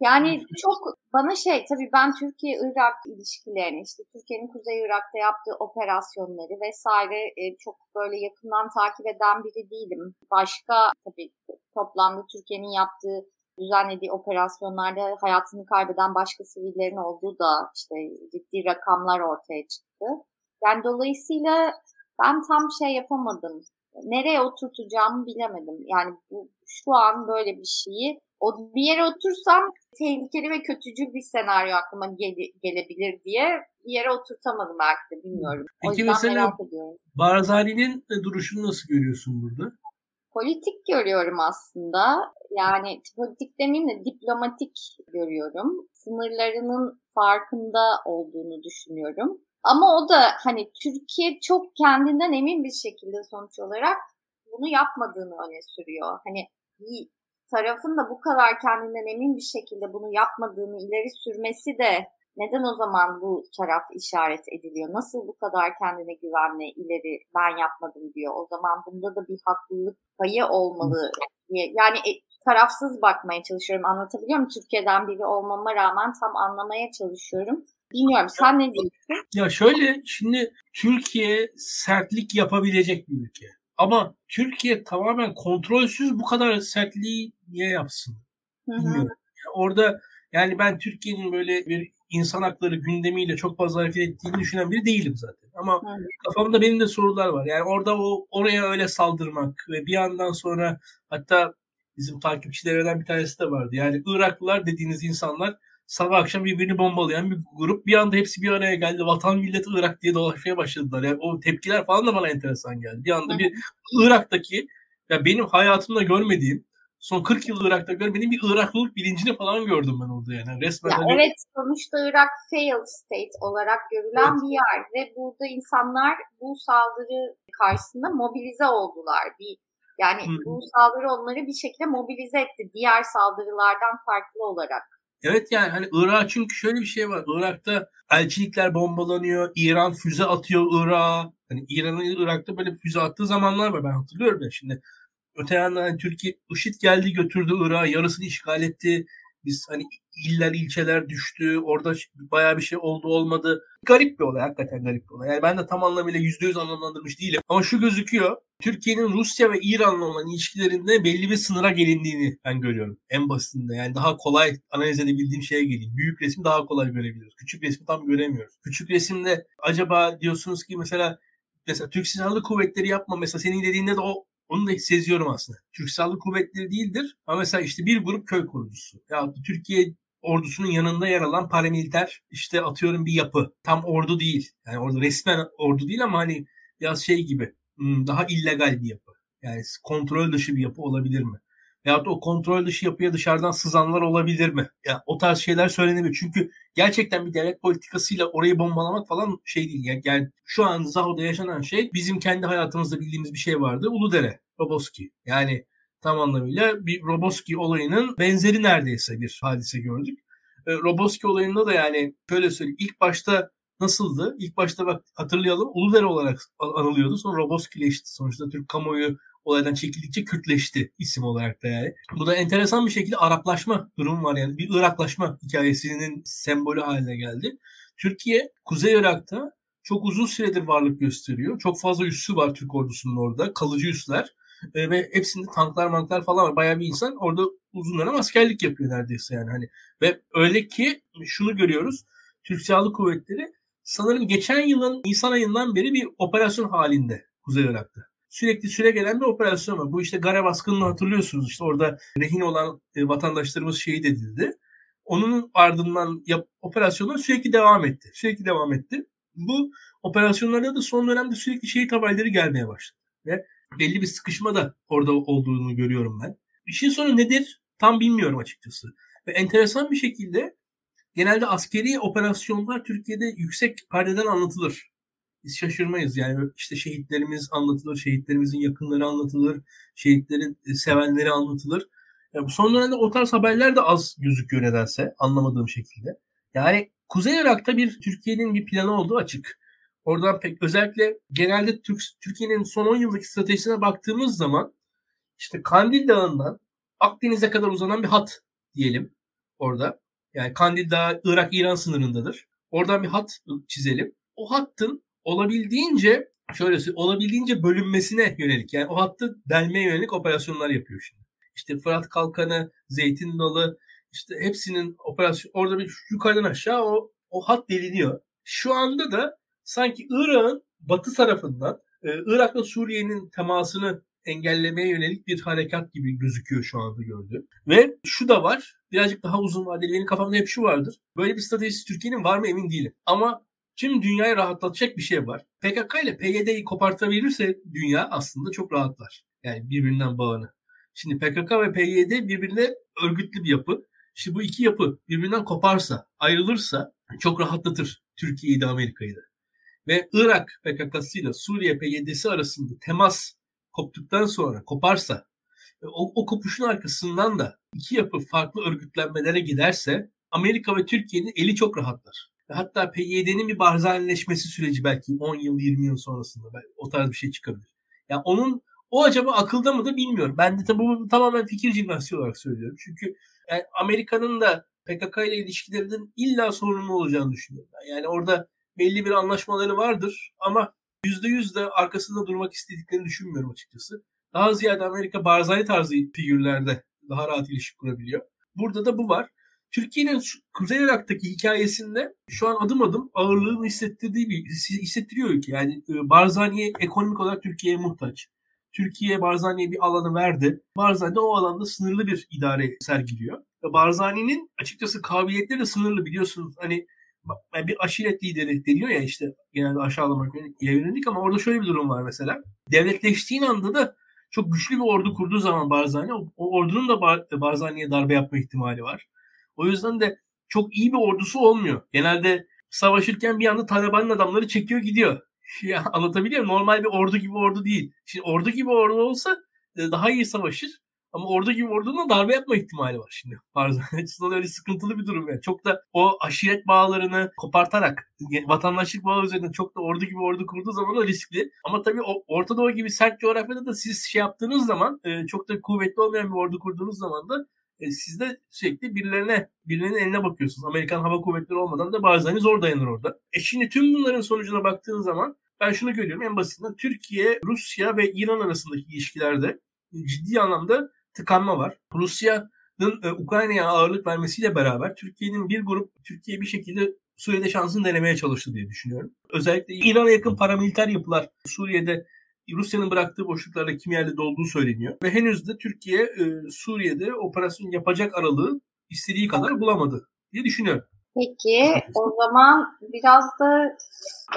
yani çok bana şey tabii ben Türkiye-Irak ilişkilerini işte Türkiye'nin Kuzey Irak'ta yaptığı operasyonları vesaire e, çok böyle yakından takip eden biri değilim. Başka tabii toplamda Türkiye'nin yaptığı düzenlediği operasyonlarda hayatını kaybeden başka sivillerin olduğu da işte ciddi rakamlar ortaya çıktı. Yani dolayısıyla ben tam şey yapamadım. Nereye oturtacağımı bilemedim. Yani bu, şu an böyle bir şeyi o bir yere otursam tehlikeli ve kötücül bir senaryo aklıma gele, gelebilir diye bir yere oturtamadım belki de bilmiyorum. Peki o yüzden mesela merak ediyorum. Barzani'nin duruşunu nasıl görüyorsun burada? Politik görüyorum aslında. Yani politik demeyeyim de diplomatik görüyorum. Sınırlarının farkında olduğunu düşünüyorum. Ama o da hani Türkiye çok kendinden emin bir şekilde sonuç olarak bunu yapmadığını öne sürüyor. Hani bir tarafın da bu kadar kendinden emin bir şekilde bunu yapmadığını ileri sürmesi de neden o zaman bu taraf işaret ediliyor? Nasıl bu kadar kendine güvenle ileri ben yapmadım diyor. O zaman bunda da bir haklılık payı olmalı. Yani e, tarafsız bakmaya çalışıyorum. Anlatabiliyor muyum? Türkiye'den biri olmama rağmen tam anlamaya çalışıyorum. Bilmiyorum sen ne diyorsun? Ya şöyle şimdi Türkiye sertlik yapabilecek bir ülke. Ama Türkiye tamamen kontrolsüz bu kadar sertliği niye yapsın? Bilmiyorum. Yani orada yani ben Türkiye'nin böyle bir insan hakları gündemiyle çok fazla hareket ettiğini düşünen biri değilim zaten. Ama evet. kafamda benim de sorular var. Yani orada o oraya öyle saldırmak ve bir yandan sonra hatta bizim takipçilerden bir tanesi de vardı. Yani Iraklılar dediğiniz insanlar sabah akşam birbirini bombalayan bir grup. Bir anda hepsi bir araya geldi. Vatan millet Irak diye dolaşmaya başladılar. Yani o tepkiler falan da bana enteresan geldi. Bir anda bir Irak'taki ya benim hayatımda görmediğim son 40 yıl Irak'ta görmediğim bir Iraklılık bilincini falan gördüm ben orada yani. Resmen ya hani... Evet sonuçta Irak failed state olarak görülen evet. bir yer ve burada insanlar bu saldırı karşısında mobilize oldular. Bir yani Hı. bu saldırı onları bir şekilde mobilize etti diğer saldırılardan farklı olarak. Evet yani hani Irak çünkü şöyle bir şey var. Irak'ta elçilikler bombalanıyor. İran füze atıyor Irak'a. Hani İran'ın Irak'ta böyle füze attığı zamanlar var. Ben hatırlıyorum ya şimdi. Öte yandan hani Türkiye IŞİD geldi götürdü Irak'ı. Yarısını işgal etti. Biz hani iller ilçeler düştü. Orada bayağı bir şey oldu olmadı. Garip bir olay. Hakikaten garip bir olay. Yani ben de tam anlamıyla %100 anlamlandırmış değilim. Ama şu gözüküyor. Türkiye'nin Rusya ve İran'la olan ilişkilerinde belli bir sınıra gelindiğini ben görüyorum. En basitinde. Yani daha kolay analiz edebildiğim şeye geleyim. Büyük resmi daha kolay görebiliyoruz. Küçük resmi tam göremiyoruz. Küçük resimde acaba diyorsunuz ki mesela mesela Türk Silahlı Kuvvetleri yapma mesela senin dediğinde de o onu da seziyorum aslında. Türk Silahlı Kuvvetleri değildir. Ama mesela işte bir grup köy korucusu. Ya Türkiye ordusunun yanında yer alan paramiliter işte atıyorum bir yapı. Tam ordu değil. Yani orada resmen ordu değil ama hani biraz şey gibi hmm, daha illegal bir yapı. Yani kontrol dışı bir yapı olabilir mi? Veyahut o kontrol dışı yapıya dışarıdan sızanlar olabilir mi? Ya o tarz şeyler söylenebilir. Çünkü gerçekten bir devlet politikasıyla orayı bombalamak falan şey değil. Yani, yani şu an Zaho'da yaşanan şey bizim kendi hayatımızda bildiğimiz bir şey vardı. Uludere, Roboski. Yani tam anlamıyla bir Roboski olayının benzeri neredeyse bir hadise gördük. E, Roboski olayında da yani şöyle söyleyeyim ilk başta nasıldı? İlk başta bak hatırlayalım Uludere olarak anılıyordu. Sonra Roboskileşti. Sonuçta Türk kamuoyu olaydan çekildikçe Kürtleşti isim olarak da yani. Bu da enteresan bir şekilde Araplaşma durumu var yani. Bir Iraklaşma hikayesinin sembolü haline geldi. Türkiye Kuzey Irak'ta çok uzun süredir varlık gösteriyor. Çok fazla üssü var Türk ordusunun orada. Kalıcı üsler. E, ve hepsinde tanklar manklar falan var. Bayağı bir insan orada uzun dönem askerlik yapıyor neredeyse yani. Hani ve öyle ki şunu görüyoruz. Türk Silahlı Kuvvetleri sanırım geçen yılın Nisan ayından beri bir operasyon halinde Kuzey Irak'ta sürekli süre gelen bir operasyon var. Bu işte Gara baskınını hatırlıyorsunuz. İşte orada rehin olan e, vatandaşlarımız şehit edildi. Onun ardından yap, operasyonlar sürekli devam etti. Sürekli devam etti. Bu operasyonlarda da son dönemde sürekli şehit haberleri gelmeye başladı. Ve belli bir sıkışma da orada olduğunu görüyorum ben. İşin sonu nedir? Tam bilmiyorum açıkçası. Ve enteresan bir şekilde genelde askeri operasyonlar Türkiye'de yüksek perdeden anlatılır. Biz şaşırmayız yani işte şehitlerimiz anlatılır, şehitlerimizin yakınları anlatılır, şehitlerin e, sevenleri anlatılır. Yani bu son dönemde o tarz haberler de az gözüküyor nedense anlamadığım şekilde. Yani Kuzey Irak'ta bir Türkiye'nin bir planı olduğu açık. Oradan pek özellikle genelde Türk, Türkiye'nin son 10 yıllık stratejisine baktığımız zaman işte Kandil Dağı'ndan Akdeniz'e kadar uzanan bir hat diyelim orada. Yani Kandil Dağı Irak-İran sınırındadır. Oradan bir hat çizelim. O hattın olabildiğince şöyle olabildiğince bölünmesine yönelik yani o hattı delmeye yönelik operasyonlar yapıyor şimdi. İşte Fırat Kalkanı, Zeytin Dalı işte hepsinin operasyon orada bir yukarıdan aşağı o, o hat deliniyor. Şu anda da sanki Irak'ın batı tarafından e, Irak'la Suriye'nin temasını engellemeye yönelik bir harekat gibi gözüküyor şu anda gördüğüm. Ve şu da var. Birazcık daha uzun vadeli benim kafamda hep şu vardır. Böyle bir stratejisi Türkiye'nin var mı emin değilim. Ama tüm dünyayı rahatlatacak bir şey var. PKK ile PYD'yi kopartabilirse dünya aslında çok rahatlar. Yani birbirinden bağını. Şimdi PKK ve PYD birbirine örgütlü bir yapı. İşte bu iki yapı birbirinden koparsa, ayrılırsa çok rahatlatır Türkiye'yi de Amerika'yı da. Ve Irak PKK'sıyla Suriye PYD'si arasında temas koptuktan sonra koparsa o, o kopuşun arkasından da iki yapı farklı örgütlenmelere giderse Amerika ve Türkiye'nin eli çok rahatlar. Hatta PYD'nin bir barzanileşmesi süreci belki 10 yıl 20 yıl sonrasında o tarz bir şey çıkabilir. Yani onun o acaba akılda mı da bilmiyorum. Ben de tabii bunu tamamen fikir jimnastiği olarak söylüyorum. Çünkü yani Amerika'nın da PKK ile ilişkilerinin illa sorunlu olacağını düşünüyorum. Yani orada belli bir anlaşmaları vardır ama %100 de arkasında durmak istediklerini düşünmüyorum açıkçası. Daha ziyade Amerika Barzani tarzı figürlerde daha rahat ilişki kurabiliyor. Burada da bu var. Türkiye'nin Kuzey Irak'taki hikayesinde şu an adım adım ağırlığını hissettirdiği bir hissettiriyor ki yani e, Barzani'ye ekonomik olarak Türkiye'ye muhtaç. Türkiye Barzani'ye bir alanı verdi. Barzani de o alanda sınırlı bir idare sergiliyor. Barzani'nin açıkçası kabiliyetleri de sınırlı biliyorsunuz. Hani bir aşiret lideri deniyor ya işte genelde aşağılamak yönelik ama orada şöyle bir durum var mesela. Devletleştiğin anda da çok güçlü bir ordu kurduğu zaman Barzani o, o ordunun da Bar, Barzani'ye darbe yapma ihtimali var. O yüzden de çok iyi bir ordusu olmuyor. Genelde savaşırken bir anda Taliban'ın adamları çekiyor gidiyor. Ya anlatabiliyor muyum? Normal bir ordu gibi ordu değil. Şimdi ordu gibi ordu olsa e, daha iyi savaşır. Ama ordu gibi ordunun darbe yapma ihtimali var şimdi. Barzani açısından öyle sıkıntılı bir durum yani. Çok da o aşiret bağlarını kopartarak vatandaşlık bağı üzerinden çok da ordu gibi ordu kurduğu zaman o riskli. Ama tabii o Orta Doğu gibi sert coğrafyada da siz şey yaptığınız zaman e, çok da kuvvetli olmayan bir ordu kurduğunuz zaman da e, siz de sürekli birilerine, birilerinin eline bakıyorsunuz. Amerikan Hava Kuvvetleri olmadan da Barzani zor dayanır orada. E şimdi tüm bunların sonucuna baktığın zaman ben şunu görüyorum en basitinden Türkiye, Rusya ve İran arasındaki ilişkilerde ciddi anlamda tıkanma var. Rusya'nın e, Ukrayna'ya ağırlık vermesiyle beraber Türkiye'nin bir grup Türkiye bir şekilde Suriye'de şansını denemeye çalıştı diye düşünüyorum. Özellikle İran'a yakın paramiliter yapılar Suriye'de Rusya'nın bıraktığı boşluklarla kim yerde dolduğu söyleniyor. Ve henüz de Türkiye e, Suriye'de operasyon yapacak aralığı istediği kadar bulamadı diye düşünüyorum. Peki o zaman biraz da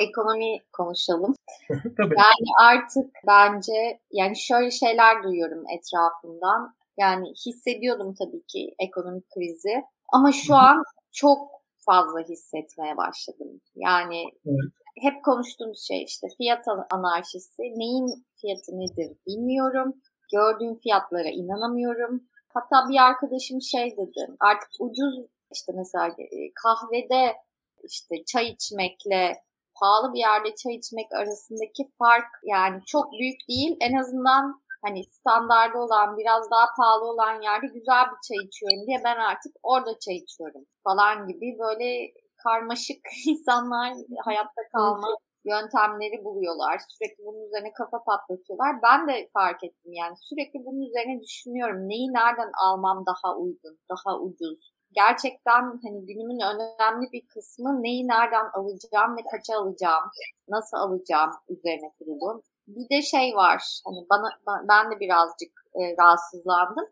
ekonomi konuşalım. Tabii. Yani artık bence yani şöyle şeyler duyuyorum etrafımdan. Yani hissediyordum tabii ki ekonomik krizi ama şu an çok fazla hissetmeye başladım. Yani evet. hep konuştuğumuz şey işte fiyat anarşisi. Neyin fiyatı nedir bilmiyorum. Gördüğüm fiyatlara inanamıyorum. Hatta bir arkadaşım şey dedi artık ucuz işte mesela e, kahvede işte çay içmekle pahalı bir yerde çay içmek arasındaki fark yani çok büyük değil. En azından hani standardı olan biraz daha pahalı olan yerde güzel bir çay içiyorum diye ben artık orada çay içiyorum falan gibi böyle karmaşık insanlar hayatta kalma yöntemleri buluyorlar. Sürekli bunun üzerine kafa patlatıyorlar. Ben de fark ettim yani sürekli bunun üzerine düşünüyorum. Neyi nereden almam daha uygun, daha ucuz, gerçekten hani günümün önemli bir kısmı neyi nereden alacağım ve kaça alacağım, nasıl alacağım üzerine kurulu. Bir de şey var, hani bana ben de birazcık e, rahatsızlandım.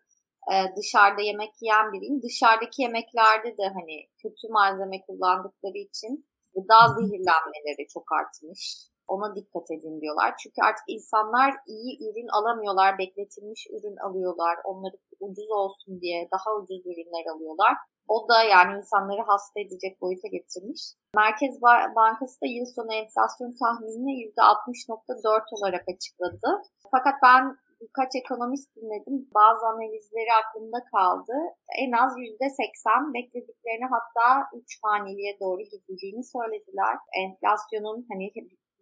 E, dışarıda yemek yiyen biriyim. Dışarıdaki yemeklerde de hani kötü malzeme kullandıkları için gıda zehirlenmeleri çok artmış. Ona dikkat edin diyorlar. Çünkü artık insanlar iyi ürün alamıyorlar. Bekletilmiş ürün alıyorlar. Onları ucuz olsun diye daha ucuz ürünler alıyorlar. O da yani insanları hasta edecek boyuta getirmiş. Merkez Bankası da yıl sonu enflasyon tahminini %60.4 olarak açıkladı. Fakat ben birkaç ekonomist dinledim. Bazı analizleri aklımda kaldı. En az %80 beklediklerini hatta 3 haneliğe doğru gidildiğini söylediler. Enflasyonun hani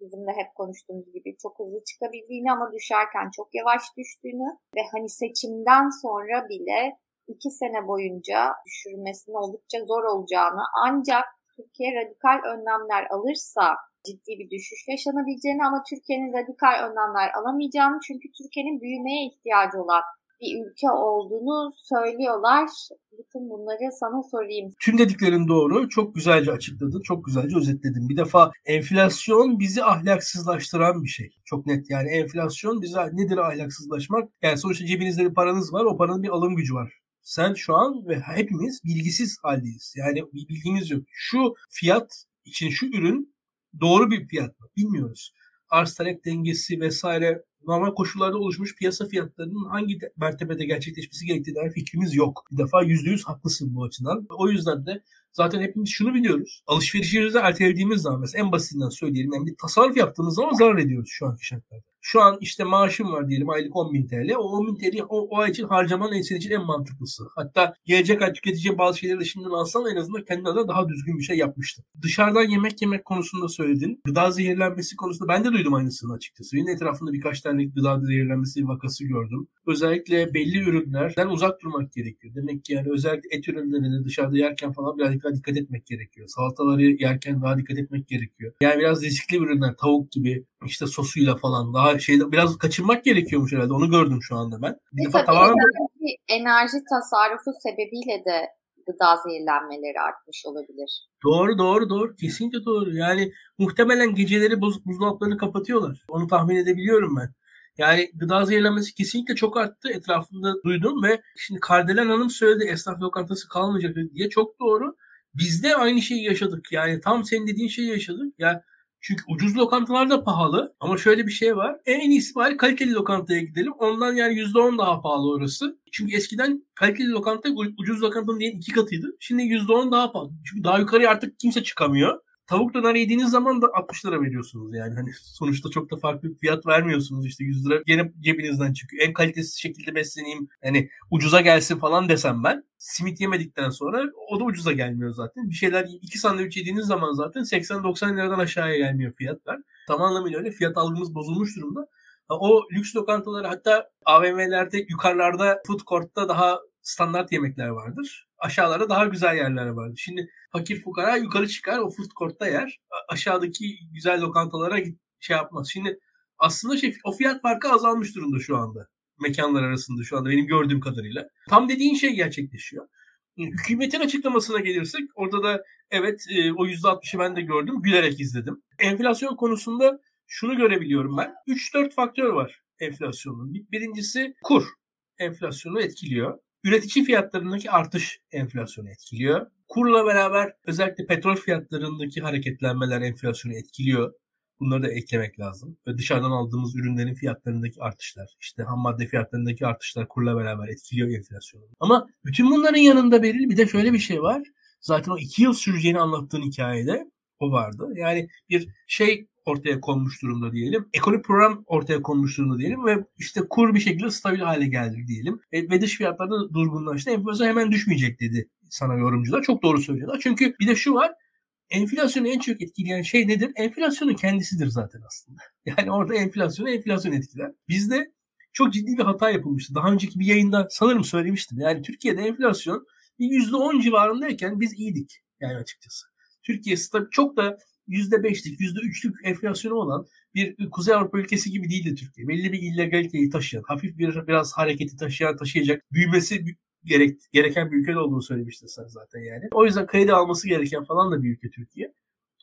bizim de hep konuştuğumuz gibi çok hızlı çıkabildiğini ama düşerken çok yavaş düştüğünü ve hani seçimden sonra bile iki sene boyunca düşürmesinin oldukça zor olacağını ancak Türkiye radikal önlemler alırsa ciddi bir düşüş yaşanabileceğini ama Türkiye'nin radikal önlemler alamayacağını çünkü Türkiye'nin büyümeye ihtiyacı olan bir ülke olduğunu söylüyorlar. Bütün bunları sana sorayım. Tüm dediklerin doğru. Çok güzelce açıkladın. Çok güzelce özetledin. Bir defa enflasyon bizi ahlaksızlaştıran bir şey. Çok net. Yani enflasyon bize nedir ahlaksızlaşmak? Yani sonuçta cebinizde bir paranız var. O paranın bir alım gücü var. Sen şu an ve hepimiz bilgisiz haldeyiz. Yani bir bilgimiz yok. Şu fiyat için şu ürün doğru bir fiyat mı? Bilmiyoruz. Arz talep dengesi vesaire normal koşullarda oluşmuş piyasa fiyatlarının hangi mertebede gerçekleşmesi gerektiği dair fikrimiz yok. Bir defa %100 haklısın bu açıdan. O yüzden de zaten hepimiz şunu biliyoruz. Alışverişimizi ertelediğimiz zaman mesela en basitinden söyleyelim. Yani bir tasarruf yaptığımız zaman zarar ediyoruz şu anki şartlarda. Şu an işte maaşım var diyelim aylık 10 bin TL. O 10 bin TL o, o ay için harcaman en senin için en mantıklısı. Hatta gelecek ay tüketeceğin bazı şeyleri de şimdiden alsan en azından kendi adına daha düzgün bir şey yapmıştın. Dışarıdan yemek yemek konusunda söyledin. Gıda zehirlenmesi konusunda ben de duydum aynısını açıkçası. Benim etrafında birkaç tane gıda zehirlenmesi vakası gördüm. Özellikle belli ürünlerden uzak durmak gerekiyor. Demek ki yani özellikle et ürünlerini dışarıda yerken falan biraz dikkat, dikkat etmek gerekiyor. Salataları yerken daha dikkat etmek gerekiyor. Yani biraz riskli ürünler tavuk gibi işte sosuyla falan daha şeyde biraz kaçınmak gerekiyormuş herhalde. Onu gördüm şu anda ben. Bir defa tamamen enerji, enerji tasarrufu sebebiyle de gıda zehirlenmeleri artmış olabilir. Doğru doğru doğru. Kesinlikle doğru. Yani muhtemelen geceleri buz, buzdolaplarını kapatıyorlar. Onu tahmin edebiliyorum ben. Yani gıda zehirlenmesi kesinlikle çok arttı. Etrafında duydum ve şimdi Kardelen Hanım söyledi esnaf lokantası kalmayacak diye. Çok doğru. Biz de aynı şeyi yaşadık. Yani tam senin dediğin şeyi yaşadık. Ya çünkü ucuz lokantalar da pahalı ama şöyle bir şey var. En iyisi bari kaliteli lokantaya gidelim. Ondan yani %10 daha pahalı orası. Çünkü eskiden kaliteli lokanta ucuz lokantanın diyelim iki katıydı. Şimdi %10 daha pahalı. Çünkü daha yukarıya artık kimse çıkamıyor. Tavuk döner yediğiniz zaman da 60 lira veriyorsunuz yani. Hani sonuçta çok da farklı bir fiyat vermiyorsunuz işte 100 lira gene cebinizden çıkıyor. En kalitesiz şekilde besleneyim hani ucuza gelsin falan desem ben. Simit yemedikten sonra o da ucuza gelmiyor zaten. Bir şeyler iki sandviç yediğiniz zaman zaten 80-90 liradan aşağıya gelmiyor fiyatlar. Tam anlamıyla öyle fiyat algımız bozulmuş durumda. O lüks lokantaları hatta AVM'lerde yukarılarda food court'ta daha standart yemekler vardır. Aşağılarda daha güzel yerler vardır. Şimdi fakir fukara yukarı çıkar o food court'ta yer. Aşağıdaki güzel lokantalara git, şey yapmaz. Şimdi aslında şey o fiyat farkı azalmış durumda şu anda. Mekanlar arasında şu anda benim gördüğüm kadarıyla. Tam dediğin şey gerçekleşiyor. Hükümetin açıklamasına gelirsek orada da evet e, o %60'ı ben de gördüm. Gülerek izledim. Enflasyon konusunda şunu görebiliyorum ben. 3-4 faktör var enflasyonun. Birincisi kur enflasyonu etkiliyor. Üretici fiyatlarındaki artış enflasyonu etkiliyor. Kurla beraber özellikle petrol fiyatlarındaki hareketlenmeler enflasyonu etkiliyor. Bunları da eklemek lazım. Ve dışarıdan aldığımız ürünlerin fiyatlarındaki artışlar, işte ham madde fiyatlarındaki artışlar kurla beraber etkiliyor enflasyonu. Ama bütün bunların yanında belirli bir de şöyle bir şey var. Zaten o iki yıl süreceğini anlattığın hikayede o vardı. Yani bir şey ortaya konmuş durumda diyelim. Ekonomik program ortaya konmuş durumda diyelim ve işte kur bir şekilde stabil hale geldi diyelim. E, ve dış fiyatlarda da durgunlaştı. Enflasyon hemen düşmeyecek dedi sana yorumcular. Çok doğru söylüyorlar. Çünkü bir de şu var. Enflasyonu en çok etkileyen şey nedir? Enflasyonun kendisidir zaten aslında. Yani orada enflasyonu enflasyon etkiler. Bizde çok ciddi bir hata yapılmıştı. Daha önceki bir yayında sanırım söylemiştim. Yani Türkiye'de enflasyon bir %10 civarındayken biz iyiydik yani açıkçası. Türkiye çok da %5'lik, %3'lük enflasyonu olan bir Kuzey Avrupa ülkesi gibi değildi Türkiye. Belli bir illegaliteyi taşıyan, hafif bir biraz hareketi taşıyan, taşıyacak, büyümesi gerek, gereken bir ülke olduğunu söylemiştin sen zaten yani. O yüzden kredi alması gereken falan da bir ülke Türkiye.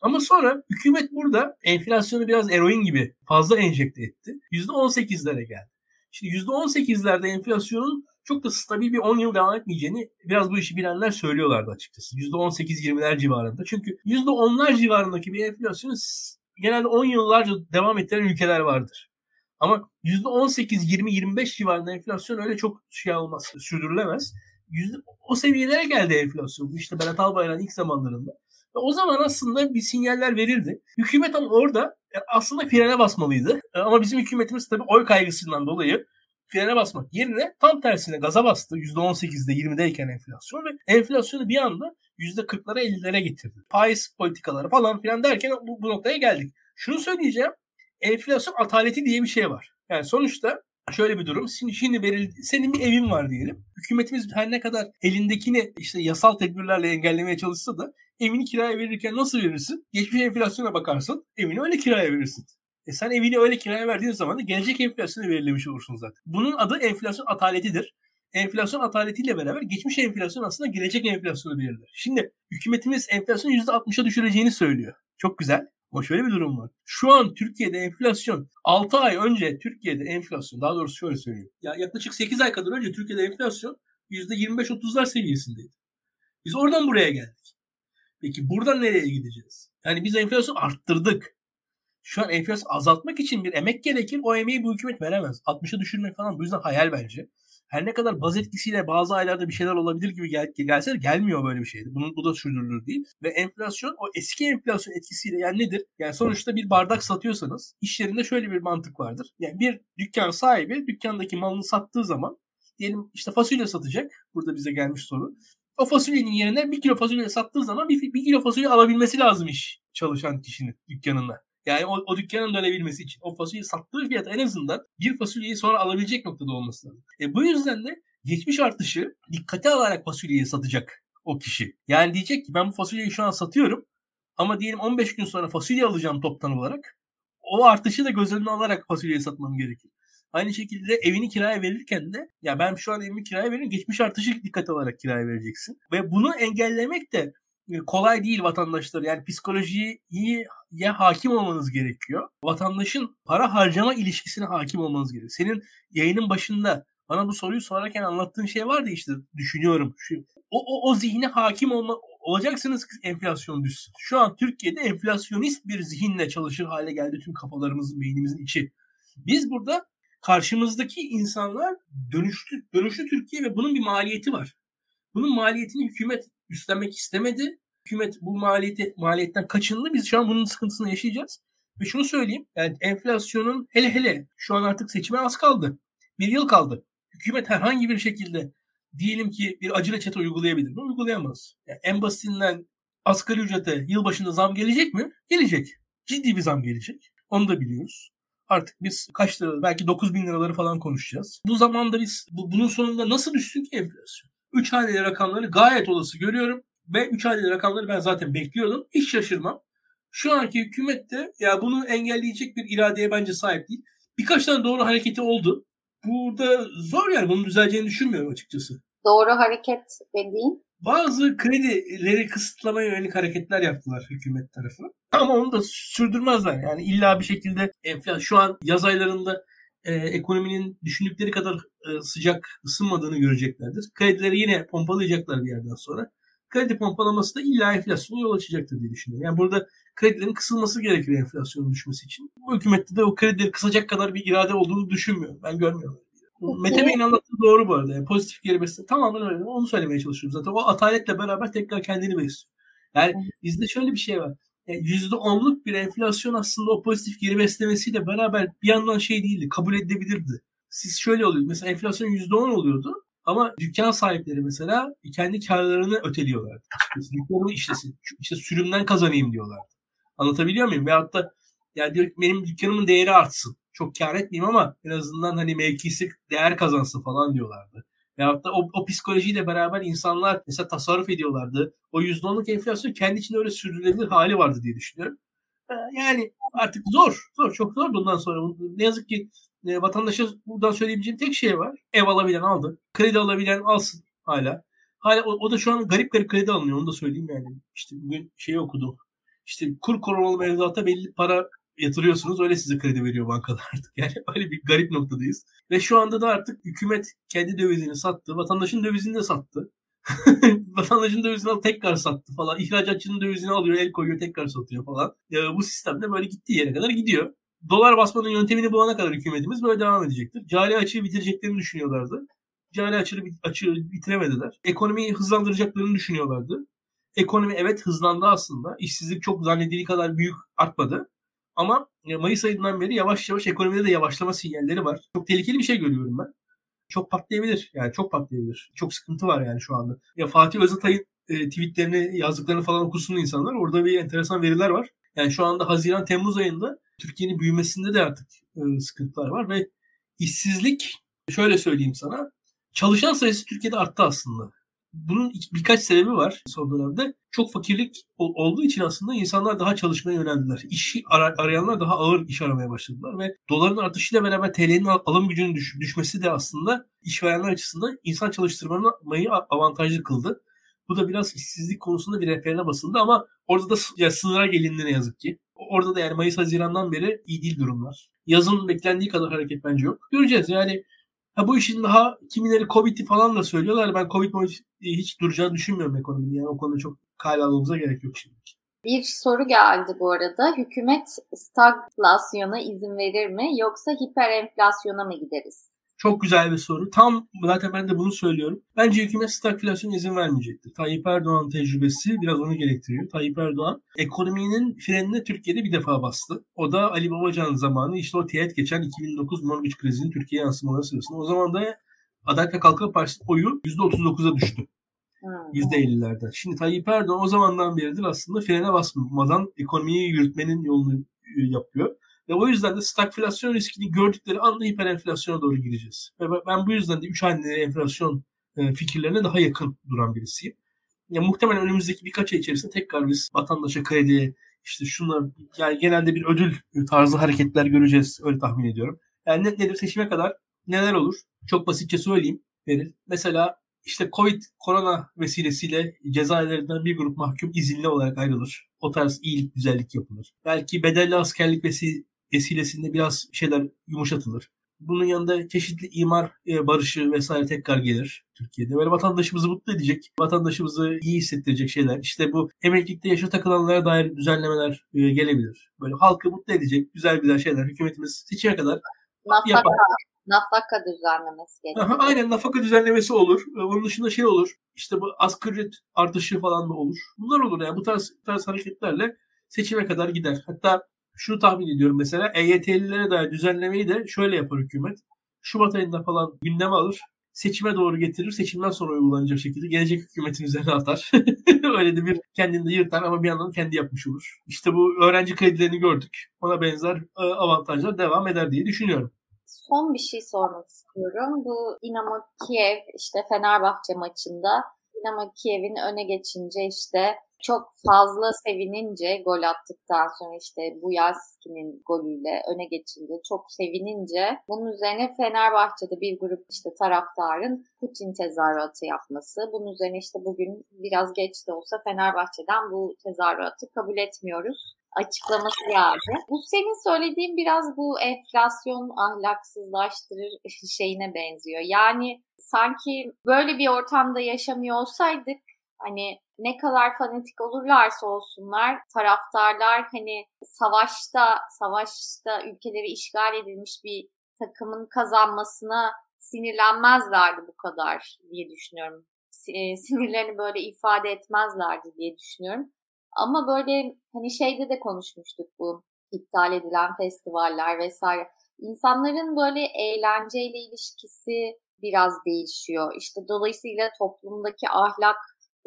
Ama sonra hükümet burada enflasyonu biraz eroin gibi fazla enjekte etti. %18'lere geldi. Şimdi %18'lerde enflasyonun çok da stabil bir 10 yıl devam etmeyeceğini biraz bu işi bilenler söylüyorlardı açıkçası. %18-20'ler civarında. Çünkü %10'lar civarındaki bir enflasyon genelde 10 yıllarca devam ettiren ülkeler vardır. Ama %18, 20, 25 civarında enflasyon öyle çok şey olmaz, sürdürülemez. O seviyelere geldi enflasyon. İşte Berat Albayrak'ın ilk zamanlarında. Ve o zaman aslında bir sinyaller verildi. Hükümet ama orada e, aslında frene basmalıydı. E, ama bizim hükümetimiz tabii oy kaygısından dolayı frene basmak yerine tam tersine gaza bastı. %18'de 20'deyken enflasyon ve enflasyonu bir anda %40'lara 50'lere getirdi. Faiz politikaları falan filan derken bu, bu noktaya geldik. Şunu söyleyeceğim. Enflasyon ataleti diye bir şey var. Yani sonuçta şöyle bir durum. Şimdi, şimdi verildi, senin bir evin var diyelim. Hükümetimiz her ne kadar elindekini işte yasal tedbirlerle engellemeye çalışsa da evini kiraya verirken nasıl verirsin? Geçmiş enflasyona bakarsın. Evini öyle kiraya verirsin. E sen evini öyle kiraya verdiğin zaman da gelecek enflasyonu belirlemiş olursun zaten. Bunun adı enflasyon ataletidir. Enflasyon ataletiyle beraber geçmiş enflasyon aslında gelecek enflasyonu belirler. Şimdi hükümetimiz enflasyonu %60'a düşüreceğini söylüyor. Çok güzel. Ama şöyle bir durum var. Şu an Türkiye'de enflasyon 6 ay önce Türkiye'de enflasyon daha doğrusu şöyle söyleyeyim. Ya yaklaşık 8 ay kadar önce Türkiye'de enflasyon %25-30'lar seviyesindeydi. Biz oradan buraya geldik. Peki buradan nereye gideceğiz? Yani biz enflasyon arttırdık. Şu an enflasyon azaltmak için bir emek gerekir. O emeği bu hükümet veremez. 60'a düşürmek falan bu yüzden hayal bence. Her ne kadar baz etkisiyle bazı aylarda bir şeyler olabilir gibi gel gelse de gelmiyor böyle bir şey. Bunun bu da sürdürülür değil. Ve enflasyon o eski enflasyon etkisiyle yani nedir? Yani sonuçta bir bardak satıyorsanız iş yerinde şöyle bir mantık vardır. Yani bir dükkan sahibi dükkandaki malını sattığı zaman diyelim işte fasulye satacak. Burada bize gelmiş soru. O fasulyenin yerine bir kilo fasulye sattığı zaman bir, bir kilo fasulye alabilmesi lazım iş çalışan kişinin dükkanında. Yani o, o dükkanın dönebilmesi için o fasulyeyi sattığı fiyat en azından bir fasulyeyi sonra alabilecek noktada olması lazım. E bu yüzden de geçmiş artışı dikkate alarak fasulyeyi satacak o kişi. Yani diyecek ki ben bu fasulyeyi şu an satıyorum ama diyelim 15 gün sonra fasulye alacağım toptan olarak. O artışı da göz önüne alarak fasulyeyi satmam gerekir. Aynı şekilde evini kiraya verirken de ya ben şu an evimi kiraya veriyorum geçmiş artışı dikkate alarak kiraya vereceksin. Ve bunu engellemek de kolay değil vatandaşlar. Yani psikolojiye hakim olmanız gerekiyor. Vatandaşın para harcama ilişkisine hakim olmanız gerekiyor. Senin yayının başında bana bu soruyu sorarken anlattığın şey vardı işte düşünüyorum. Şu, o, o, o zihne hakim olma, olacaksınız ki enflasyon düşsün. Şu an Türkiye'de enflasyonist bir zihinle çalışır hale geldi tüm kafalarımızın, beynimizin içi. Biz burada karşımızdaki insanlar dönüştü, dönüştü Türkiye ve bunun bir maliyeti var. Bunun maliyetini hükümet üstlenmek istemedi. Hükümet bu maliyeti maliyetten kaçındı. Biz şu an bunun sıkıntısını yaşayacağız. Ve şunu söyleyeyim. Yani enflasyonun hele hele şu an artık seçime az kaldı. Bir yıl kaldı. Hükümet herhangi bir şekilde diyelim ki bir acı reçete uygulayabilir mi? Uygulayamaz. Yani en basitinden asgari ücrete yılbaşında zam gelecek mi? Gelecek. Ciddi bir zam gelecek. Onu da biliyoruz. Artık biz kaç lira belki 9 bin liraları falan konuşacağız. Bu zamanda biz bu, bunun sonunda nasıl düşsün ki enflasyon? 3 haneli rakamları gayet olası görüyorum. Ve 3 haneli rakamları ben zaten bekliyordum. Hiç şaşırmam. Şu anki hükümet de ya bunu engelleyecek bir iradeye bence sahip değil. Birkaç tane doğru hareketi oldu. Burada zor yani bunun düzeleceğini düşünmüyorum açıkçası. Doğru hareket dediğin? Bazı kredileri kısıtlamaya yönelik hareketler yaptılar hükümet tarafı. Ama onu da sürdürmezler. Yani illa bir şekilde enflasyon şu an yaz aylarında e, ekonominin düşündükleri kadar e, sıcak ısınmadığını göreceklerdir. Kredileri yine pompalayacaklar bir yerden sonra. Kredi pompalaması da illa enflasyona yol açacaktır diye düşünüyorum. Yani burada kredilerin kısılması gerekir enflasyonun düşmesi için. Bu hükümette de o kredileri kısacak kadar bir irade olduğunu düşünmüyorum. Ben görmüyorum. Mete Bey'in anlattığı doğru bu arada. Yani pozitif geri besleme. Tamamen öyle. Onu söylemeye çalışıyorum zaten. O ataletle beraber tekrar kendini besliyor. Yani bizde şöyle bir şey var. %10'luk bir enflasyon aslında o pozitif geri beslemesiyle beraber bir yandan şey değildi, kabul edilebilirdi. Siz şöyle oluyor. Mesela enflasyon %10 oluyordu ama dükkan sahipleri mesela kendi karlarını öteliyorlar. Dükkanımı işlesin. İşte sürümden kazanayım diyorlar. Anlatabiliyor muyum? Veyahut da yani diyor benim dükkanımın değeri artsın. Çok kar etmeyeyim ama en azından hani mevkisi değer kazansın falan diyorlardı. Veyahut da o, o psikolojiyle beraber insanlar mesela tasarruf ediyorlardı. O %10'luk enflasyon kendi içinde öyle sürdürülebilir hali vardı diye düşünüyorum. Ee, yani artık zor. Zor. Çok zor bundan sonra. Ne yazık ki e, vatandaşa buradan söyleyebileceğim tek şey var. Ev alabilen aldı. Kredi alabilen alsın hala. Hala o, o da şu an garip garip kredi alınıyor. Onu da söyleyeyim yani. İşte bugün şeyi okudum. İşte kur korumalı mevduata belli para yatırıyorsunuz öyle size kredi veriyor bankalar artık. Yani öyle bir garip noktadayız. Ve şu anda da artık hükümet kendi dövizini sattı. Vatandaşın dövizini de sattı. Vatandaşın dövizini alıp tekrar sattı falan. İhracatçının dövizini alıyor, el koyuyor, tekrar satıyor falan. Ya, bu sistemde böyle gittiği yere kadar gidiyor. Dolar basmanın yöntemini bulana kadar hükümetimiz böyle devam edecektir. Cari açığı bitireceklerini düşünüyorlardı. Cari açığı, açığı bitiremediler. Ekonomiyi hızlandıracaklarını düşünüyorlardı. Ekonomi evet hızlandı aslında. İşsizlik çok zannedildiği kadar büyük artmadı. Ama Mayıs ayından beri yavaş yavaş ekonomide de yavaşlama sinyalleri var. Çok tehlikeli bir şey görüyorum ben. Çok patlayabilir. Yani çok patlayabilir. Çok sıkıntı var yani şu anda. Ya Fatih Özatay'ın e, tweetlerini, yazdıklarını falan okusun insanlar. Orada bir enteresan veriler var. Yani şu anda Haziran Temmuz ayında Türkiye'nin büyümesinde de artık e, sıkıntılar var ve işsizlik şöyle söyleyeyim sana çalışan sayısı Türkiye'de arttı aslında bunun birkaç sebebi var son dönemde. Çok fakirlik olduğu için aslında insanlar daha çalışmaya yöneldiler. İşi arayanlar daha ağır iş aramaya başladılar ve doların artışıyla beraber TL'nin alım gücünün düş- düşmesi de aslında işverenler açısından insan çalıştırmayı avantajlı kıldı. Bu da biraz işsizlik konusunda bir rehberine basıldı ama orada da ya sınıra gelindi ne yazık ki. Orada da yani Mayıs Haziran'dan beri iyi değil durumlar. Yazın beklendiği kadar hareket bence yok. Göreceğiz yani Ha bu işin daha kimileri Covid'i falan da söylüyorlar. Ben Covid hiç duracağını düşünmüyorum ekonominin. Yani o konuda çok kale almamıza gerek yok şimdi. Bir soru geldi bu arada. Hükümet stagflasyona izin verir mi yoksa hiper enflasyona mı gideriz? Çok güzel bir soru. Tam zaten ben de bunu söylüyorum. Bence hükümet stagflasyona izin vermeyecektir. Tayyip Erdoğan tecrübesi biraz onu gerektiriyor. Tayyip Erdoğan ekonominin frenine Türkiye'de bir defa bastı. O da Ali Babacan zamanı işte o teğet geçen 2009 mortgage krizinin Türkiye'ye yansımaları sırasında. O zaman da Adalet ve Kalkınma Partisi oyu %39'a düştü. %50'lerden. Şimdi Tayyip Erdoğan o zamandan beridir aslında frene basmadan ekonomiyi yürütmenin yolunu e, yapıyor. Ve o yüzden de stagflasyon riskini gördükleri anda hiperenflasyona doğru gireceğiz. Ve ben bu yüzden de 3 haneli enflasyon e, fikirlerine daha yakın duran birisiyim. Ya muhtemelen önümüzdeki birkaç ay içerisinde tekrar biz vatandaşa krediye işte şunlar yani genelde bir ödül tarzı hareketler göreceğiz öyle tahmin ediyorum. Yani net nedir seçime kadar neler olur? Çok basitçe söyleyeyim Beril. Mesela işte Covid, korona vesilesiyle cezaevlerinden bir grup mahkum izinli olarak ayrılır. O tarz iyilik, güzellik yapılır. Belki bedelli askerlik vesi vesilesinde biraz şeyler yumuşatılır. Bunun yanında çeşitli imar e, barışı vesaire tekrar gelir Türkiye'de. Böyle vatandaşımızı mutlu edecek, vatandaşımızı iyi hissettirecek şeyler. İşte bu emeklilikte yaşa takılanlara dair düzenlemeler e, gelebilir. Böyle halkı mutlu edecek güzel güzel şeyler hükümetimiz seçime kadar nafaka, yapar. Nafaka düzenlemesi gerekiyor. aynen nafaka düzenlemesi olur. E, onun dışında şey olur. İşte bu asgari ücret artışı falan da olur. Bunlar olur yani bu tarz, bu tarz hareketlerle seçime kadar gider. Hatta şunu tahmin ediyorum mesela EYT'lilere dair düzenlemeyi de şöyle yapar hükümet. Şubat ayında falan gündeme alır. Seçime doğru getirir. Seçimden sonra uygulanacak şekilde gelecek hükümetin üzerine atar. Öyle de bir kendini yırtar ama bir yandan kendi yapmış olur. İşte bu öğrenci kredilerini gördük. Ona benzer e, avantajlar devam eder diye düşünüyorum. Son bir şey sormak istiyorum. Bu Dinamo Kiev işte Fenerbahçe maçında Dinamo Kiev'in öne geçince işte çok fazla sevinince gol attıktan sonra işte bu Yaski'nin golüyle öne geçince çok sevinince bunun üzerine Fenerbahçe'de bir grup işte taraftarın Putin tezahüratı yapması. Bunun üzerine işte bugün biraz geç de olsa Fenerbahçe'den bu tezahüratı kabul etmiyoruz açıklaması geldi. Bu senin söylediğin biraz bu enflasyon ahlaksızlaştırır şeyine benziyor. Yani sanki böyle bir ortamda yaşamıyor olsaydık hani ne kadar fanatik olurlarsa olsunlar taraftarlar hani savaşta savaşta ülkeleri işgal edilmiş bir takımın kazanmasına sinirlenmezlerdi bu kadar diye düşünüyorum. E, sinirlerini böyle ifade etmezlerdi diye düşünüyorum. Ama böyle hani şeyde de konuşmuştuk bu iptal edilen festivaller vesaire. İnsanların böyle eğlenceyle ilişkisi biraz değişiyor. İşte dolayısıyla toplumdaki ahlak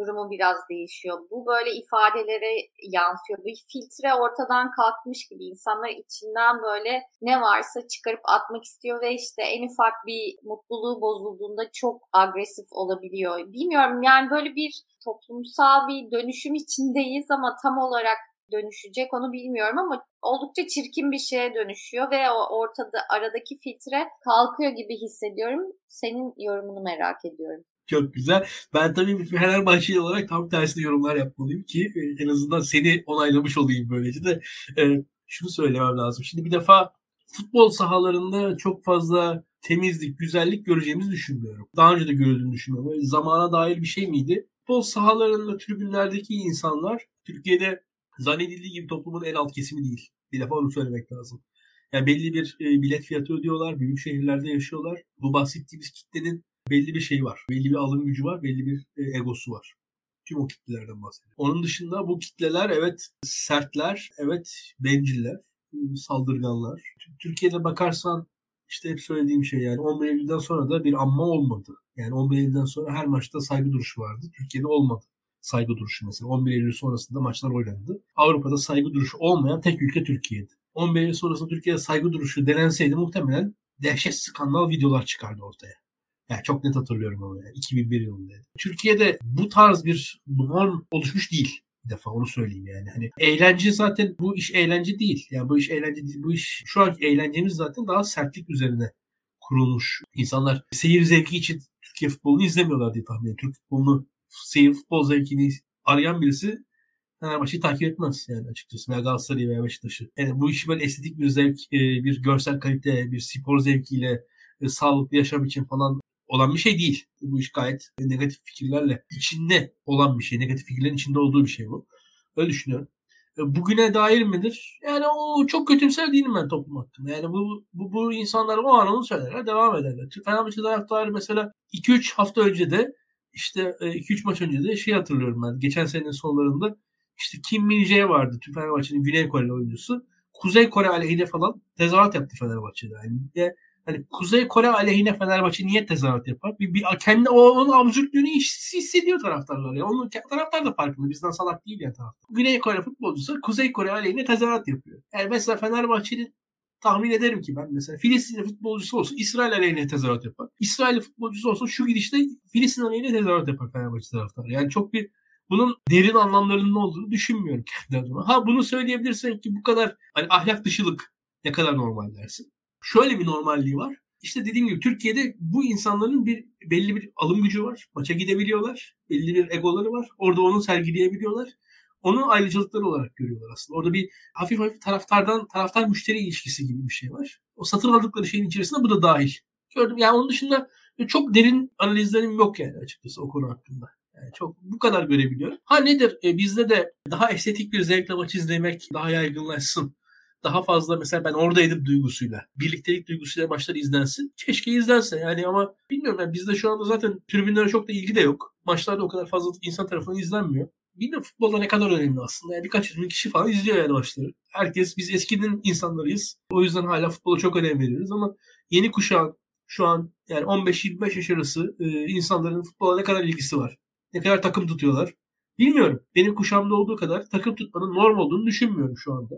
durumu biraz değişiyor. Bu böyle ifadelere yansıyor. Bir filtre ortadan kalkmış gibi insanlar içinden böyle ne varsa çıkarıp atmak istiyor ve işte en ufak bir mutluluğu bozulduğunda çok agresif olabiliyor. Bilmiyorum yani böyle bir toplumsal bir dönüşüm içindeyiz ama tam olarak dönüşecek onu bilmiyorum ama oldukça çirkin bir şeye dönüşüyor ve o ortada aradaki filtre kalkıyor gibi hissediyorum. Senin yorumunu merak ediyorum. Çok güzel. Ben tabii bir Fenerbahçeli olarak tam tersine yorumlar yapmalıyım ki e, en azından seni onaylamış olayım böylece de. E, şunu söylemem lazım. Şimdi bir defa futbol sahalarında çok fazla temizlik, güzellik göreceğimizi düşünmüyorum. Daha önce de görüldüğünü düşünmüyorum. Zamana dair bir şey miydi? Futbol sahalarında tribünlerdeki insanlar Türkiye'de zannedildiği gibi toplumun en alt kesimi değil. Bir defa onu söylemek lazım. Yani belli bir e, bilet fiyatı ödüyorlar. Büyük şehirlerde yaşıyorlar. Bu bahsettiğimiz kitlenin belli bir şeyi var. Belli bir alım gücü var. Belli bir e, egosu var. Tüm o kitlelerden bahsediyorum. Onun dışında bu kitleler evet sertler, evet benciller, saldırganlar. Türkiye'de bakarsan işte hep söylediğim şey yani 11 Eylül'den sonra da bir anma olmadı. Yani 11 Eylül'den sonra her maçta saygı duruşu vardı. Türkiye'de olmadı saygı duruşu mesela. 11 Eylül sonrasında maçlar oynandı. Avrupa'da saygı duruşu olmayan tek ülke Türkiye'di. 11 Eylül sonrasında Türkiye'de saygı duruşu denenseydi muhtemelen dehşet skandal videolar çıkardı ortaya. Yani çok net hatırlıyorum ama yani 2001 yılında. Türkiye'de bu tarz bir norm oluşmuş değil bir defa onu söyleyeyim yani. Hani eğlence zaten bu iş eğlence değil. Yani bu iş eğlence değil. Bu iş şu anki eğlencemiz zaten daha sertlik üzerine kurulmuş. İnsanlar seyir zevki için Türkiye futbolunu izlemiyorlar diye tahmin ediyorum. Türk futbolunu seyir futbol zevkini arayan birisi Fenerbahçe'yi takip etmez yani açıkçası. Veya Galatasaray'ı veya Beşiktaş'ı. Yani bu işi böyle estetik bir zevk, e, bir görsel kalite, bir spor zevkiyle e, sağlıklı yaşam için falan olan bir şey değil. Bu iş gayet negatif fikirlerle içinde olan bir şey. Negatif fikirlerin içinde olduğu bir şey bu. Öyle düşünüyorum. E, bugüne dair midir? Yani o çok kötümser değilim ben toplum hakkında. Yani bu, bu, bu insanlar o an onu söylerler, devam ederler. Fenerbahçe taraftarı mesela 2-3 hafta önce de işte 2-3 e, maç önce de şey hatırlıyorum ben. Geçen senenin sonlarında işte Kim Min Jae vardı. Fenerbahçe'nin Güney Koreli oyuncusu. Kuzey Kore aleyhine falan tezahürat yaptı Fenerbahçe'de. Yani hani Kuzey Kore aleyhine Fenerbahçe niye tezahürat yapar? Bir, bir kendi o, onun absürtlüğünü hissediyor taraftarlar. Ya. Onun taraftar da farkında. Bizden salak değil ya taraftar. Güney Kore futbolcusu Kuzey Kore aleyhine tezahürat yapıyor. Yani mesela Fenerbahçe'nin tahmin ederim ki ben mesela Filistinli futbolcusu olsun İsrail aleyhine tezahürat yapar. İsrail futbolcusu olsun şu gidişte Filistin aleyhine tezahürat yapar Fenerbahçe taraftarı. Yani çok bir bunun derin anlamlarının olduğunu düşünmüyorum kendi adıma. Ha bunu söyleyebilirsin ki bu kadar hani ahlak dışılık ne kadar normal dersin. Şöyle bir normalliği var. İşte dediğim gibi Türkiye'de bu insanların bir belli bir alım gücü var. Maça gidebiliyorlar. Belli bir egoları var. Orada onu sergileyebiliyorlar onu ayrıcalıkları olarak görüyorlar aslında. Orada bir hafif hafif taraftardan taraftar müşteri ilişkisi gibi bir şey var. O satın aldıkları şeyin içerisinde bu da dahil. Gördüm. Yani onun dışında çok derin analizlerim yok yani açıkçası o konu hakkında. Yani çok bu kadar görebiliyorum. Ha nedir? E, bizde de daha estetik bir zevkle maç izlemek daha yaygınlaşsın. Daha fazla mesela ben oradaydım duygusuyla, birliktelik duygusuyla maçlar izlensin. Keşke izlense yani ama bilmiyorum yani bizde şu anda zaten tribünlere çok da ilgi de yok. Maçlarda o kadar fazla insan tarafından izlenmiyor bilmiyorum futbolda ne kadar önemli aslında. Yani birkaç yüz bin kişi falan izliyor yani maçları. Herkes biz eskinin insanlarıyız. O yüzden hala futbola çok önem veriyoruz ama yeni kuşağın şu an yani 15-25 yaş arası e, insanların futbola ne kadar ilgisi var? Ne kadar takım tutuyorlar? Bilmiyorum. Benim kuşağımda olduğu kadar takım tutmanın norm olduğunu düşünmüyorum şu anda.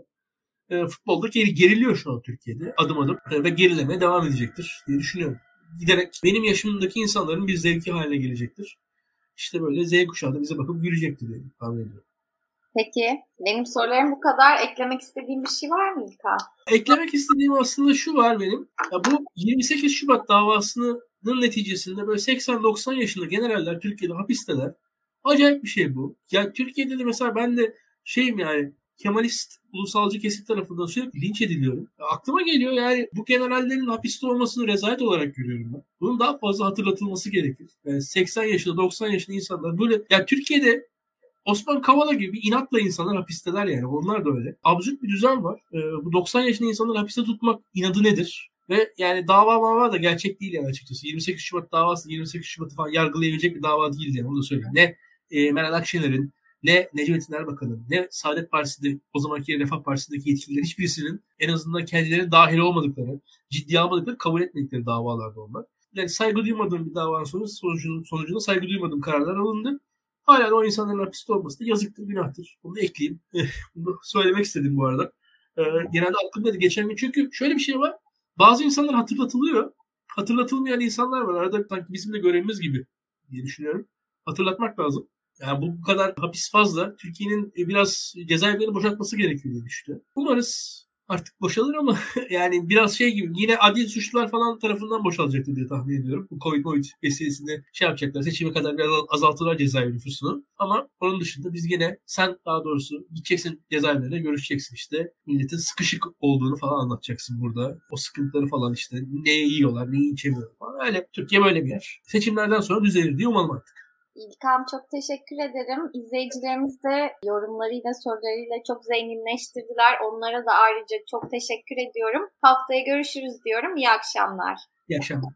E, futbolda geri, geriliyor şu an Türkiye'de adım adım e, ve gerilemeye devam edecektir diye düşünüyorum. Giderek benim yaşımdaki insanların bir zevki haline gelecektir işte böyle Z kuşağı da bize bakıp gülecekti diye tahmin ediyorum. Peki benim sorularım bu kadar. Eklemek istediğim bir şey var mı İlkan? Eklemek istediğim aslında şu var benim. Ya bu 28 Şubat davasının neticesinde böyle 80-90 yaşında generaller Türkiye'de hapisteler. Acayip bir şey bu. Ya Türkiye'de de mesela ben de şeyim yani Kemalist ulusalcı kesim tarafından sürekli linç ediliyorum. Ya aklıma geliyor yani bu generallerin hapiste olmasını rezalet olarak görüyorum ben. Bunun daha fazla hatırlatılması gerekir. Yani 80 yaşında 90 yaşında insanlar böyle ya Türkiye'de Osman Kavala gibi inatla insanlar hapisteler yani. Onlar da öyle. Absürt bir düzen var. Ee, bu 90 yaşında insanları hapiste tutmak inadı nedir? Ve yani dava mava da gerçek değil yani açıkçası. 28 Şubat davası 28 Şubat'ı falan yargılayabilecek bir dava değil yani onu da söyleyeyim. Ne e, Meral Akşener'in ne Necmettin Erbakan'ın ne Saadet Partisi'de o zamanki Refah Partisi'ndeki yetkililerin hiçbirisinin en azından kendileri dahil olmadıkları, ciddi almadıkları kabul etmedikleri davalarda onlar. Yani saygı duymadığım bir davanın sonucu, sonucunda, sonucunda saygı duymadığım kararlar alındı. Hala o insanların hapiste olması da yazıktır, günahtır. Bunu ekleyeyim. Bunu söylemek istedim bu arada. Ee, genelde aklımda geçen gün. Çünkü şöyle bir şey var. Bazı insanlar hatırlatılıyor. Hatırlatılmayan insanlar var. Arada sanki bizim de görevimiz gibi diye düşünüyorum. Hatırlatmak lazım. Yani bu kadar hapis fazla. Türkiye'nin e, biraz cezaevlerini boşaltması gerekiyor diye düşünüyorum. Umarız artık boşalır ama yani biraz şey gibi yine adil suçlular falan tarafından boşalacaktır diye tahmin ediyorum. Bu Covid-Covid vesilesinde şey yapacaklar. Seçime kadar biraz azaltırlar cezaevi nüfusunu. Ama onun dışında biz yine sen daha doğrusu gideceksin cezaevlerine görüşeceksin işte. Milletin sıkışık olduğunu falan anlatacaksın burada. O sıkıntıları falan işte. Ne yiyorlar, ne içemiyorlar falan. Öyle. Türkiye böyle bir yer. Seçimlerden sonra düzelir diye umalım artık. İlkam çok teşekkür ederim. İzleyicilerimiz de yorumlarıyla, sorularıyla çok zenginleştirdiler. Onlara da ayrıca çok teşekkür ediyorum. Haftaya görüşürüz diyorum. İyi akşamlar. İyi akşamlar.